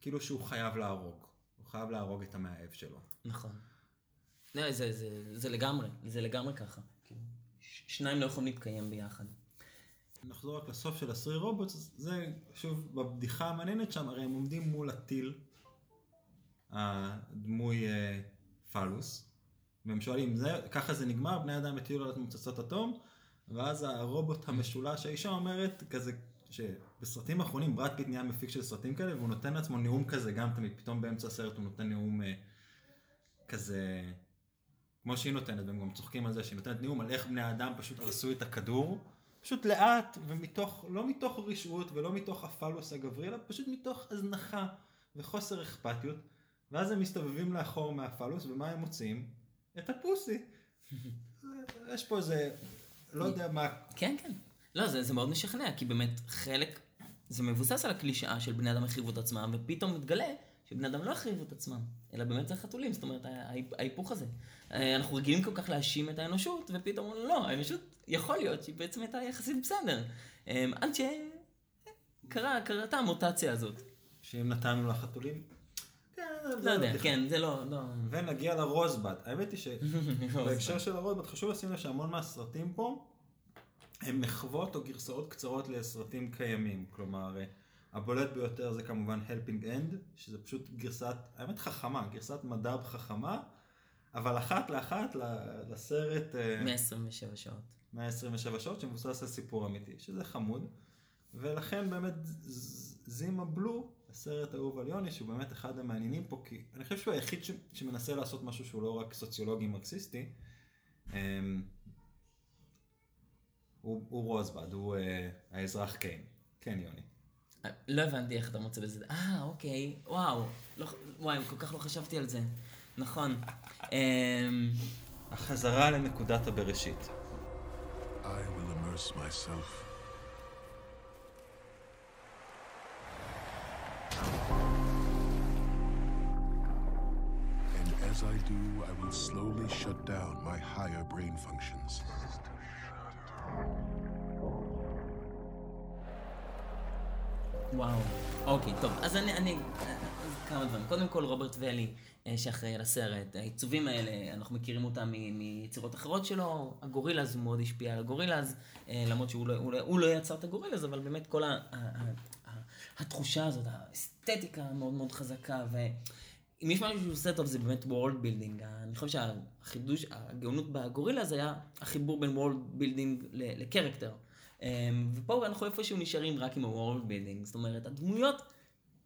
כאילו שהוא חייב להרוג. הוא חייב להרוג את המאהב שלו. נכון. לא, זה, זה, זה לגמרי, זה לגמרי ככה. ש- שניים לא יכולים להתקיים ביחד. נחזור רק לסוף של הסרי רובוט, זה שוב בבדיחה המעניינת שם, הרי הם עומדים מול הטיל, הדמוי אה, פלוס, והם שואלים, זה, ככה זה נגמר, בני אדם הטילו על עצמם פצצות אטום, ואז הרובוט המשולש, האישה אומרת כזה, שבסרטים האחרונים ברד פיט נהיה מפיק של סרטים כאלה, והוא נותן לעצמו נאום כזה גם תמיד, פתאום באמצע הסרט הוא נותן נאום אה, כזה, כמו שהיא נותנת, והם גם צוחקים על זה, שהיא נותנת נאום על איך בני האדם פשוט הרסו את הכדור, פשוט לאט, ומתוך, לא מתוך רשעות ולא מתוך הפאלוס הגברי, אלא פשוט מתוך הזנחה וחוסר אכפתיות, ואז הם מסתובבים לאחור מהפאלוס, ומה הם מוצאים? את ה pussy. *laughs* יש פה איזה, לא יודע מה, כן, כן. לא, זה, זה מאוד משכנע, כי באמת חלק, זה מבוסס על הקלישאה של בני אדם החריבו את עצמם, ופתאום מתגלה שבני אדם לא החריבו את עצמם, אלא באמת זה חתולים, זאת אומרת, ההיפ- ההיפוך הזה. אה, אנחנו רגילים כל כך להאשים את האנושות, ופתאום לא, האנושות, יכול להיות שהיא בעצם הייתה יחסית בסדר. אה, עד שקרה, קרתה המוטציה הזאת. שאם נתנו לחתולים, כן, לא יודע. כן, זה לא, לא... ונגיע לרוזבד. האמת היא *laughs* שבהקשר של הרוזבד חשוב לשים לב שהמון מהסרטים פה הם מחוות או גרסאות קצרות לסרטים קיימים. כלומר, אה, הבולט ביותר זה כמובן Helping End, שזה פשוט גרסת, האמת חכמה, גרסת מדב חכמה, אבל אחת לאחת לסרט אה, 127 שעות. 127 שעות שמבוסס על סיפור אמיתי, שזה חמוד. ולכן באמת זימה בלו, הסרט האהוב על יוני, שהוא באמת אחד המעניינים פה, כי אני חושב שהוא היחיד ש... שמנסה לעשות משהו שהוא לא רק סוציולוגי מרקסיסטי. אמ, הוא, הוא רוזבד, הוא אה, האזרח קיין. כן, יוני. לא הבנתי איך אתה מוצא בזה. אה, אוקיי, וואו. לא, וואי, כל כך לא חשבתי על זה. נכון. אמ, החזרה לנקודת הבראשית. I will immerse myself And as I do, I will slowly shut down my higher brain functions. וואו. אוקיי, טוב. אז אני, אני, אז כמה דברים. קודם כל, רוברט ואלי, אה, שאחראי על הסרט. העיצובים האלה, אנחנו מכירים אותם מיצירות אחרות שלו. הגורילאז, הוא מאוד השפיע על הגורילאז, אה, למרות שהוא לא, הוא לא, הוא לא יצר את הגורילאז, אבל באמת כל ה, ה, ה, ה, התחושה הזאת, האסתטיקה מאוד מאוד חזקה, ו... אם יש משהו שהוא עושה טוב זה באמת world building. אני חושב שהחידוש, הגאונות בגורילז זה היה החיבור בין world building ל character. אמ, ופה אנחנו איפשהו נשארים רק עם ה world building. זאת אומרת, הדמויות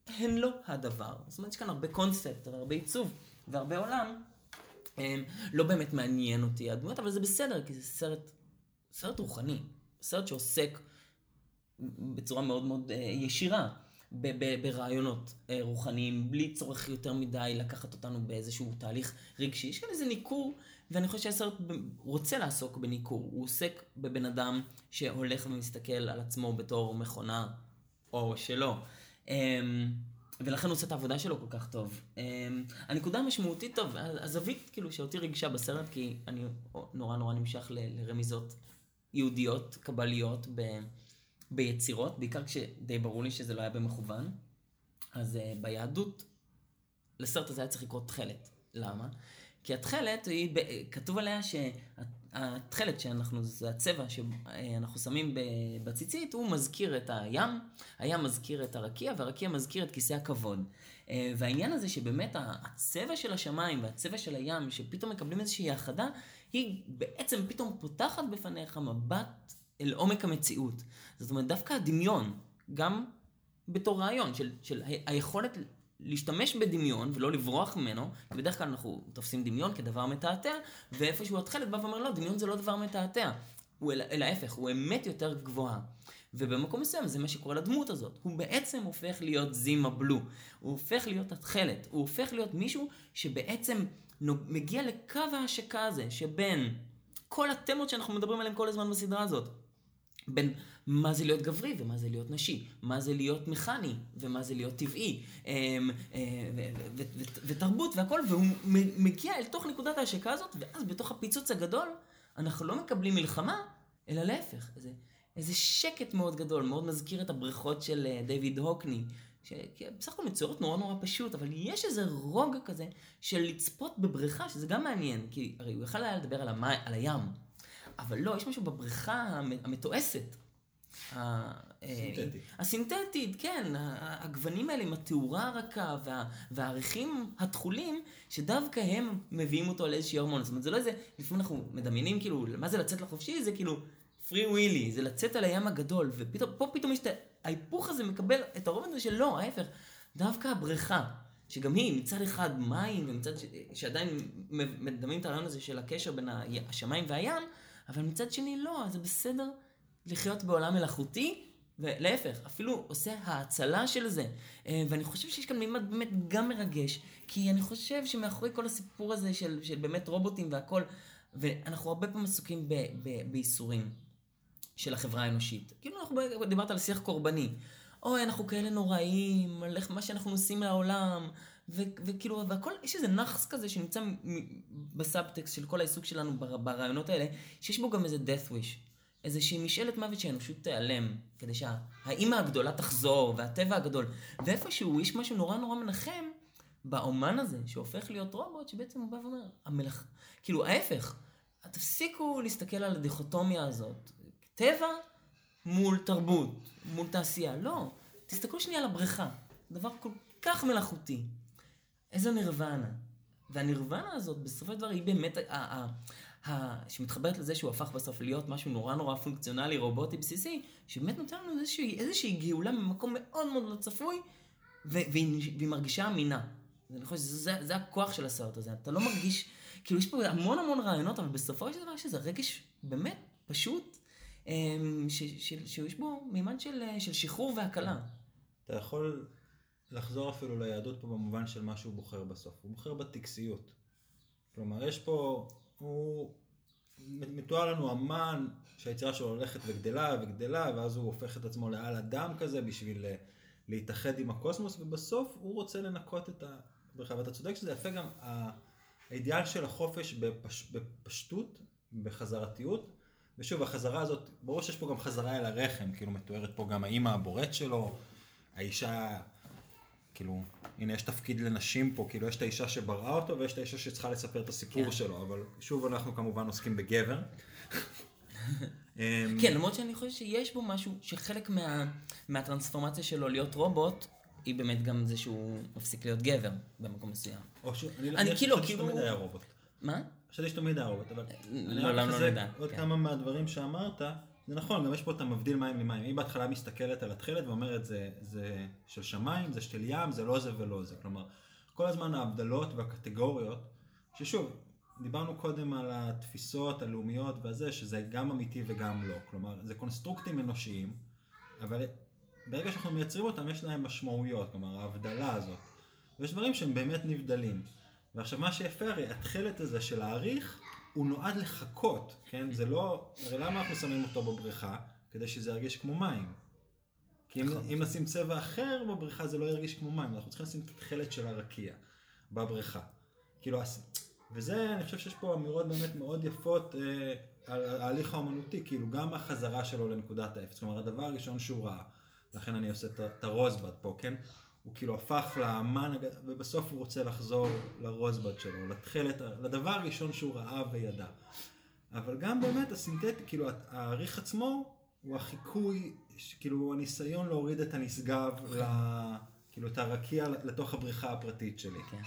הן לא הדבר. זאת אומרת, יש כאן הרבה קונספט, הרבה עיצוב והרבה עולם. אמ, לא באמת מעניין אותי הדמויות, אבל זה בסדר, כי זה סרט, סרט רוחני. סרט שעוסק בצורה מאוד מאוד אה, ישירה ברעיונות אה, רוחניים, בלי צורך יותר מדי לקחת אותנו באיזשהו תהליך רגשי. יש כאן איזה ניכור, ואני חושב שהסרט רוצה לעסוק בניכור. הוא עוסק בבן אדם שהולך ומסתכל על עצמו בתור מכונה, או שלא. אמ, ולכן הוא עושה את העבודה שלו כל כך טוב. אמ, הנקודה המשמעותית, טוב, הזווית כאילו שאותי ריגשה בסרט, כי אני נורא נורא נמשך ל- לרמיזות יהודיות, קבליות, ב... ביצירות, בעיקר כשדי ברור לי שזה לא היה במכוון. אז uh, ביהדות, לסרט הזה היה צריך לקרוא תכלת. למה? כי התכלת, כתוב עליה שהתכלת שאנחנו, זה הצבע שאנחנו שמים בציצית, הוא מזכיר את הים, הים מזכיר את הרקיע, והרקיע מזכיר את כיסא הכבוד. אה, והעניין הזה שבאמת הצבע של השמיים והצבע של הים, שפתאום מקבלים איזושהי האחדה, היא בעצם פתאום פותחת בפניך מבט אל עומק המציאות. זאת אומרת, דווקא הדמיון, גם בתור רעיון של, של היכולת להשתמש בדמיון ולא לברוח ממנו, כי בדרך כלל אנחנו תופסים דמיון כדבר מתעתע, ואיפשהו התכלת בא ואומר, לא, דמיון זה לא דבר מתעתע. הוא אל, אל ההפך, הוא אמת יותר גבוהה. ובמקום מסוים זה מה שקורה לדמות הזאת. הוא בעצם הופך להיות זימה בלו. הוא הופך להיות התכלת. הוא הופך להיות מישהו שבעצם מגיע לקו ההשקה הזה, שבין כל התמות שאנחנו מדברים עליהן כל הזמן בסדרה הזאת. בין מה זה להיות גברי ומה זה להיות נשי, מה זה להיות מכני ומה זה להיות טבעי, אמ, אה, ותרבות והכל, והוא מגיע אל תוך נקודת ההשקה הזאת, ואז בתוך הפיצוץ הגדול, אנחנו לא מקבלים מלחמה, אלא להפך, איזה, איזה שקט מאוד גדול, מאוד מזכיר את הבריכות של אה, דיוויד הוקני, שבסך הכל מצוירות נורא נורא פשוט, אבל יש איזה רוגע כזה של לצפות בבריכה, שזה גם מעניין, כי הרי הוא יכל היה לדבר על, המי, על הים. אבל לא, יש משהו בבריכה המתועסת. סינתטית. הסינתטית, כן, הגוונים האלה עם התאורה הרכה וה, והעריכים התכולים, שדווקא הם מביאים אותו לאיזושהי הרמון. זאת אומרת, זה לא איזה, לפעמים אנחנו מדמיינים כאילו, מה זה לצאת לחופשי? זה כאילו פרי ווילי, זה לצאת על הים הגדול, ופה פתאום יש את ההיפוך הזה מקבל את הרובד הזה של לא, ההפך, דווקא הבריכה. שגם היא מצד אחד מים, ומצד ש... שעדיין מדמים את הרעיון הזה של הקשר בין השמיים והים, אבל מצד שני לא, זה בסדר לחיות בעולם מלאכותי, ולהפך, אפילו עושה האצלה של זה. אה, ואני חושב שיש כאן מימד באמת גם מרגש, כי אני חושב שמאחורי כל הסיפור הזה של, של באמת רובוטים והכל, ואנחנו הרבה פעמים עסוקים בייסורים של החברה האנושית. כאילו אנחנו דיברת על שיח קורבני. אוי, אנחנו כאלה נוראים, על מה שאנחנו עושים לעולם, ו- וכאילו, והכל, יש איזה נאחס כזה שנמצא בסאבטקסט של כל העיסוק שלנו ברעיונות האלה, שיש בו גם איזה death wish. איזושהי משאלת מוות שהאנושות תיעלם, כדי שהאימא הגדולה תחזור, והטבע הגדול. ואיפשהו יש משהו נורא נורא מנחם באומן הזה, שהופך להיות רובוט, שבעצם הוא בא ואומר, המלאכ... כאילו, ההפך, תפסיקו להסתכל על הדיכוטומיה הזאת. טבע מול תרבות, מול תעשייה. לא, תסתכלו שנייה על הבריכה. דבר כל כך מלאכותי. איזה נירוונה. והנירוונה הזאת, בסופו של דבר, היא באמת, שמתחברת לזה שהוא הפך בסוף להיות משהו נורא נורא פונקציונלי, רובוטי בסיסי, שבאמת נותן לנו איזושהי, איזושהי גאולה ממקום מאוד מאוד לא צפוי, והיא, מרגישה אמינה. אני חושב שזה זה הכוח של הסרט הזה. אתה לא מרגיש, כאילו יש פה המון המון רעיונות, אבל בסופו של דבר יש איזה רגש באמת פשוט, אמ, שיש בו מימד של, של שחרור והקלה. אתה יכול לחזור אפילו ליהדות פה במובן של מה שהוא בוחר בסוף. הוא בוחר בטקסיות. כלומר, יש פה, הוא מתואר לנו אמן שהיצירה שלו הולכת וגדלה וגדלה, ואז הוא הופך את עצמו לעל אדם כזה בשביל אה, להתאחד עם הקוסמוס, ובסוף הוא רוצה לנקות את הבריכה. ואתה צודק שזה יפה גם, האידיאל של החופש בפש, בפשטות, בחזרתיות, ושוב, החזרה הזאת, ברור שיש פה גם חזרה אל הרחם, כאילו מתוארת פה גם האימא הבורט שלו, האישה כאילו, הנה יש תפקיד לנשים פה, כאילו יש את האישה שבראה אותו ויש את האישה שצריכה לספר את הסיפור כן. שלו, אבל שוב אנחנו כמובן עוסקים בגבר. *laughs* כן, למרות שאני חושב שיש בו משהו שחלק מה, מהטרנספורמציה שלו להיות רובוט, היא באמת גם זה שהוא מפסיק להיות גבר במקום מסוים. או ש... אני, אני כאילו, כאילו... שתמיד היה רובוט. מה? חשבתי שתמיד היה רובוט, אבל... לא, למה לא נדע. עוד כן. כמה מהדברים שאמרת, זה נכון, גם יש פה את המבדיל מים ממים. היא בהתחלה מסתכלת על התכלת ואומרת, זה, זה של שמיים, זה של ים, זה לא זה ולא זה. כלומר, כל הזמן ההבדלות והקטגוריות, ששוב, דיברנו קודם על התפיסות הלאומיות והזה, שזה גם אמיתי וגם לא. כלומר, זה קונסטרוקטים אנושיים, אבל ברגע שאנחנו מייצרים אותם, יש להם משמעויות, כלומר, ההבדלה הזאת. ויש דברים שהם באמת נבדלים. ועכשיו, מה שיפה הרי, התכלת הזה של להעריך, הוא נועד לחכות, כן? זה לא... הרי למה אנחנו שמים אותו בבריכה? כדי שזה ירגיש כמו מים. כי אם, נכון. אם נשים צבע אחר בבריכה זה לא ירגיש כמו מים, אנחנו צריכים לשים את התכלת של הרקיע בבריכה. כאילו, וזה, אני חושב שיש פה אמירות באמת מאוד יפות אה, על ההליך האומנותי, כאילו גם החזרה שלו לנקודת האפס. כלומר, הדבר הראשון שהוא ראה, לכן אני עושה את הרוזבד פה, כן? הוא כאילו הפך לאמן, ובסוף הוא רוצה לחזור לרוזבד שלו, לתכלת, לדבר הראשון שהוא ראה וידע. אבל גם באמת הסינתטי, כאילו העריך עצמו הוא החיקוי, כאילו הניסיון להוריד את הנשגב, ל... כאילו את הרקיע לתוך הבריכה הפרטית שלי. כן.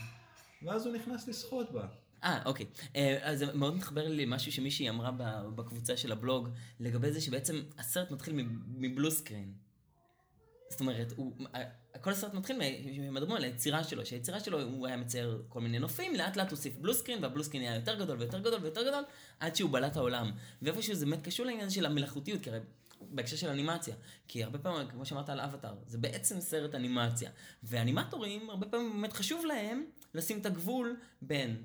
ואז הוא נכנס לשחות בה. אה, אוקיי. אה, אז זה מאוד מתחבר לי למשהו שמישהי אמרה בקבוצה של הבלוג, לגבי זה שבעצם הסרט מתחיל מבלו סקרין. זאת אומרת, הוא, כל הסרט מתחיל מדברים על היצירה שלו, שהיצירה שלו הוא היה מצייר כל מיני נופים, לאט לאט הוסיף בלו סקרין, והבלו סקרין היה יותר גדול ויותר גדול ויותר גדול, עד שהוא בלט העולם. ואיפשהו זה באמת קשור לעניין של המלאכותיות, כי הרי בהקשר של אנימציה, כי הרבה פעמים, כמו שאמרת על אבטאר, זה בעצם סרט אנימציה. ואנימטורים, הרבה פעמים באמת חשוב להם לשים את הגבול בין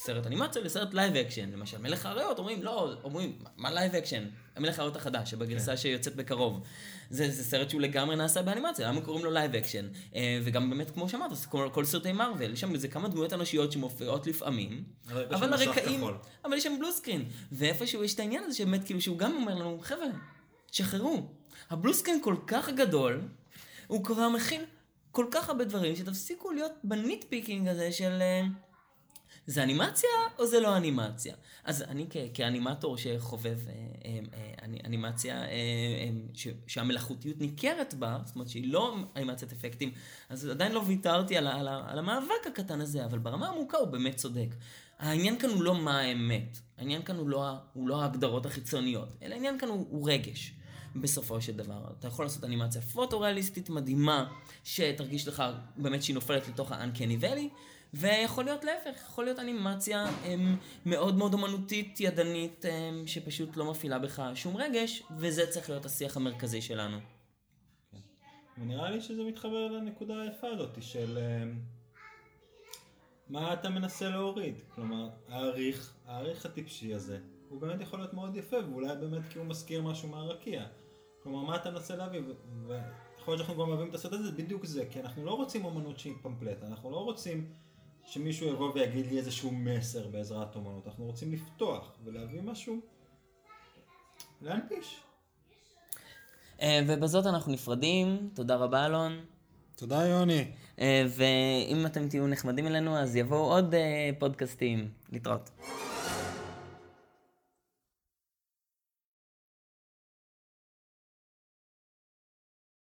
סרט אנימציה לסרט live action. למשל, מלך האריות אומרים, לא, אומרים, מה live action? המלך האריות החדש, שבגרסה שיוצאת בקרוב. זה, זה סרט שהוא לגמרי נעשה באנימציה, למה קוראים לו live action? אה, וגם באמת, כמו שאמרת, כל, כל סרטי מארוול, יש שם איזה כמה דמויות אנושיות שמופיעות לפעמים, אבל הרקעים. אבל יש שם blue screen. ואיפשהו יש את העניין הזה שבאמת, כאילו, שהוא גם אומר לנו, חבר'ה, שחררו. ה blue screen כל כך גדול, הוא כבר מכיל כל כך הרבה דברים, שתפסיקו להיות ב nitpicking הזה של... אה, זה אנימציה או זה לא אנימציה? אז אני כ- כאנימטור שחובב אה, אה, אה, אני- אנימציה אה, אה, ש- שהמלאכותיות ניכרת בה, זאת אומרת שהיא לא אנימציית אפקטים, אז עדיין לא ויתרתי על, על, על המאבק הקטן הזה, אבל ברמה העמוקה הוא באמת צודק. העניין כאן הוא לא מה האמת, העניין כאן הוא לא, הוא לא ההגדרות החיצוניות, אלא העניין כאן הוא, הוא רגש. בסופו של דבר, אתה יכול לעשות אנימציה פוטו-ריאליסטית מדהימה, שתרגיש לך באמת שהיא נופלת לתוך ה-uncanny valley, ויכול להיות להפך, יכול להיות אנימציה הם, מאוד מאוד אומנותית, ידנית, הם, שפשוט לא מפעילה בך שום רגש, וזה צריך להיות השיח המרכזי שלנו. ונראה לי שזה מתחבר לנקודה היפה הזאת של אמ, מה אתה מנסה להוריד. כלומר, העריך, העריך הטיפשי הזה, הוא באמת יכול להיות מאוד יפה, ואולי באמת כי הוא מזכיר משהו מהרקיע. כלומר, מה אתה מנסה להביא, ויכול להיות שאנחנו גם אוהבים את הסרט הזה, זה בדיוק זה, כי אנחנו לא רוצים אומנות שהיא פמפלט, אנחנו לא רוצים שמישהו יבוא ויגיד לי איזשהו מסר בעזרת אומנות, אנחנו רוצים לפתוח ולהביא משהו, להנפיש. אה, ובזאת אנחנו נפרדים, תודה רבה אלון. תודה יוני. אה, ואם אתם תהיו נחמדים אלינו, אז יבואו עוד אה, פודקאסטים. להתראות.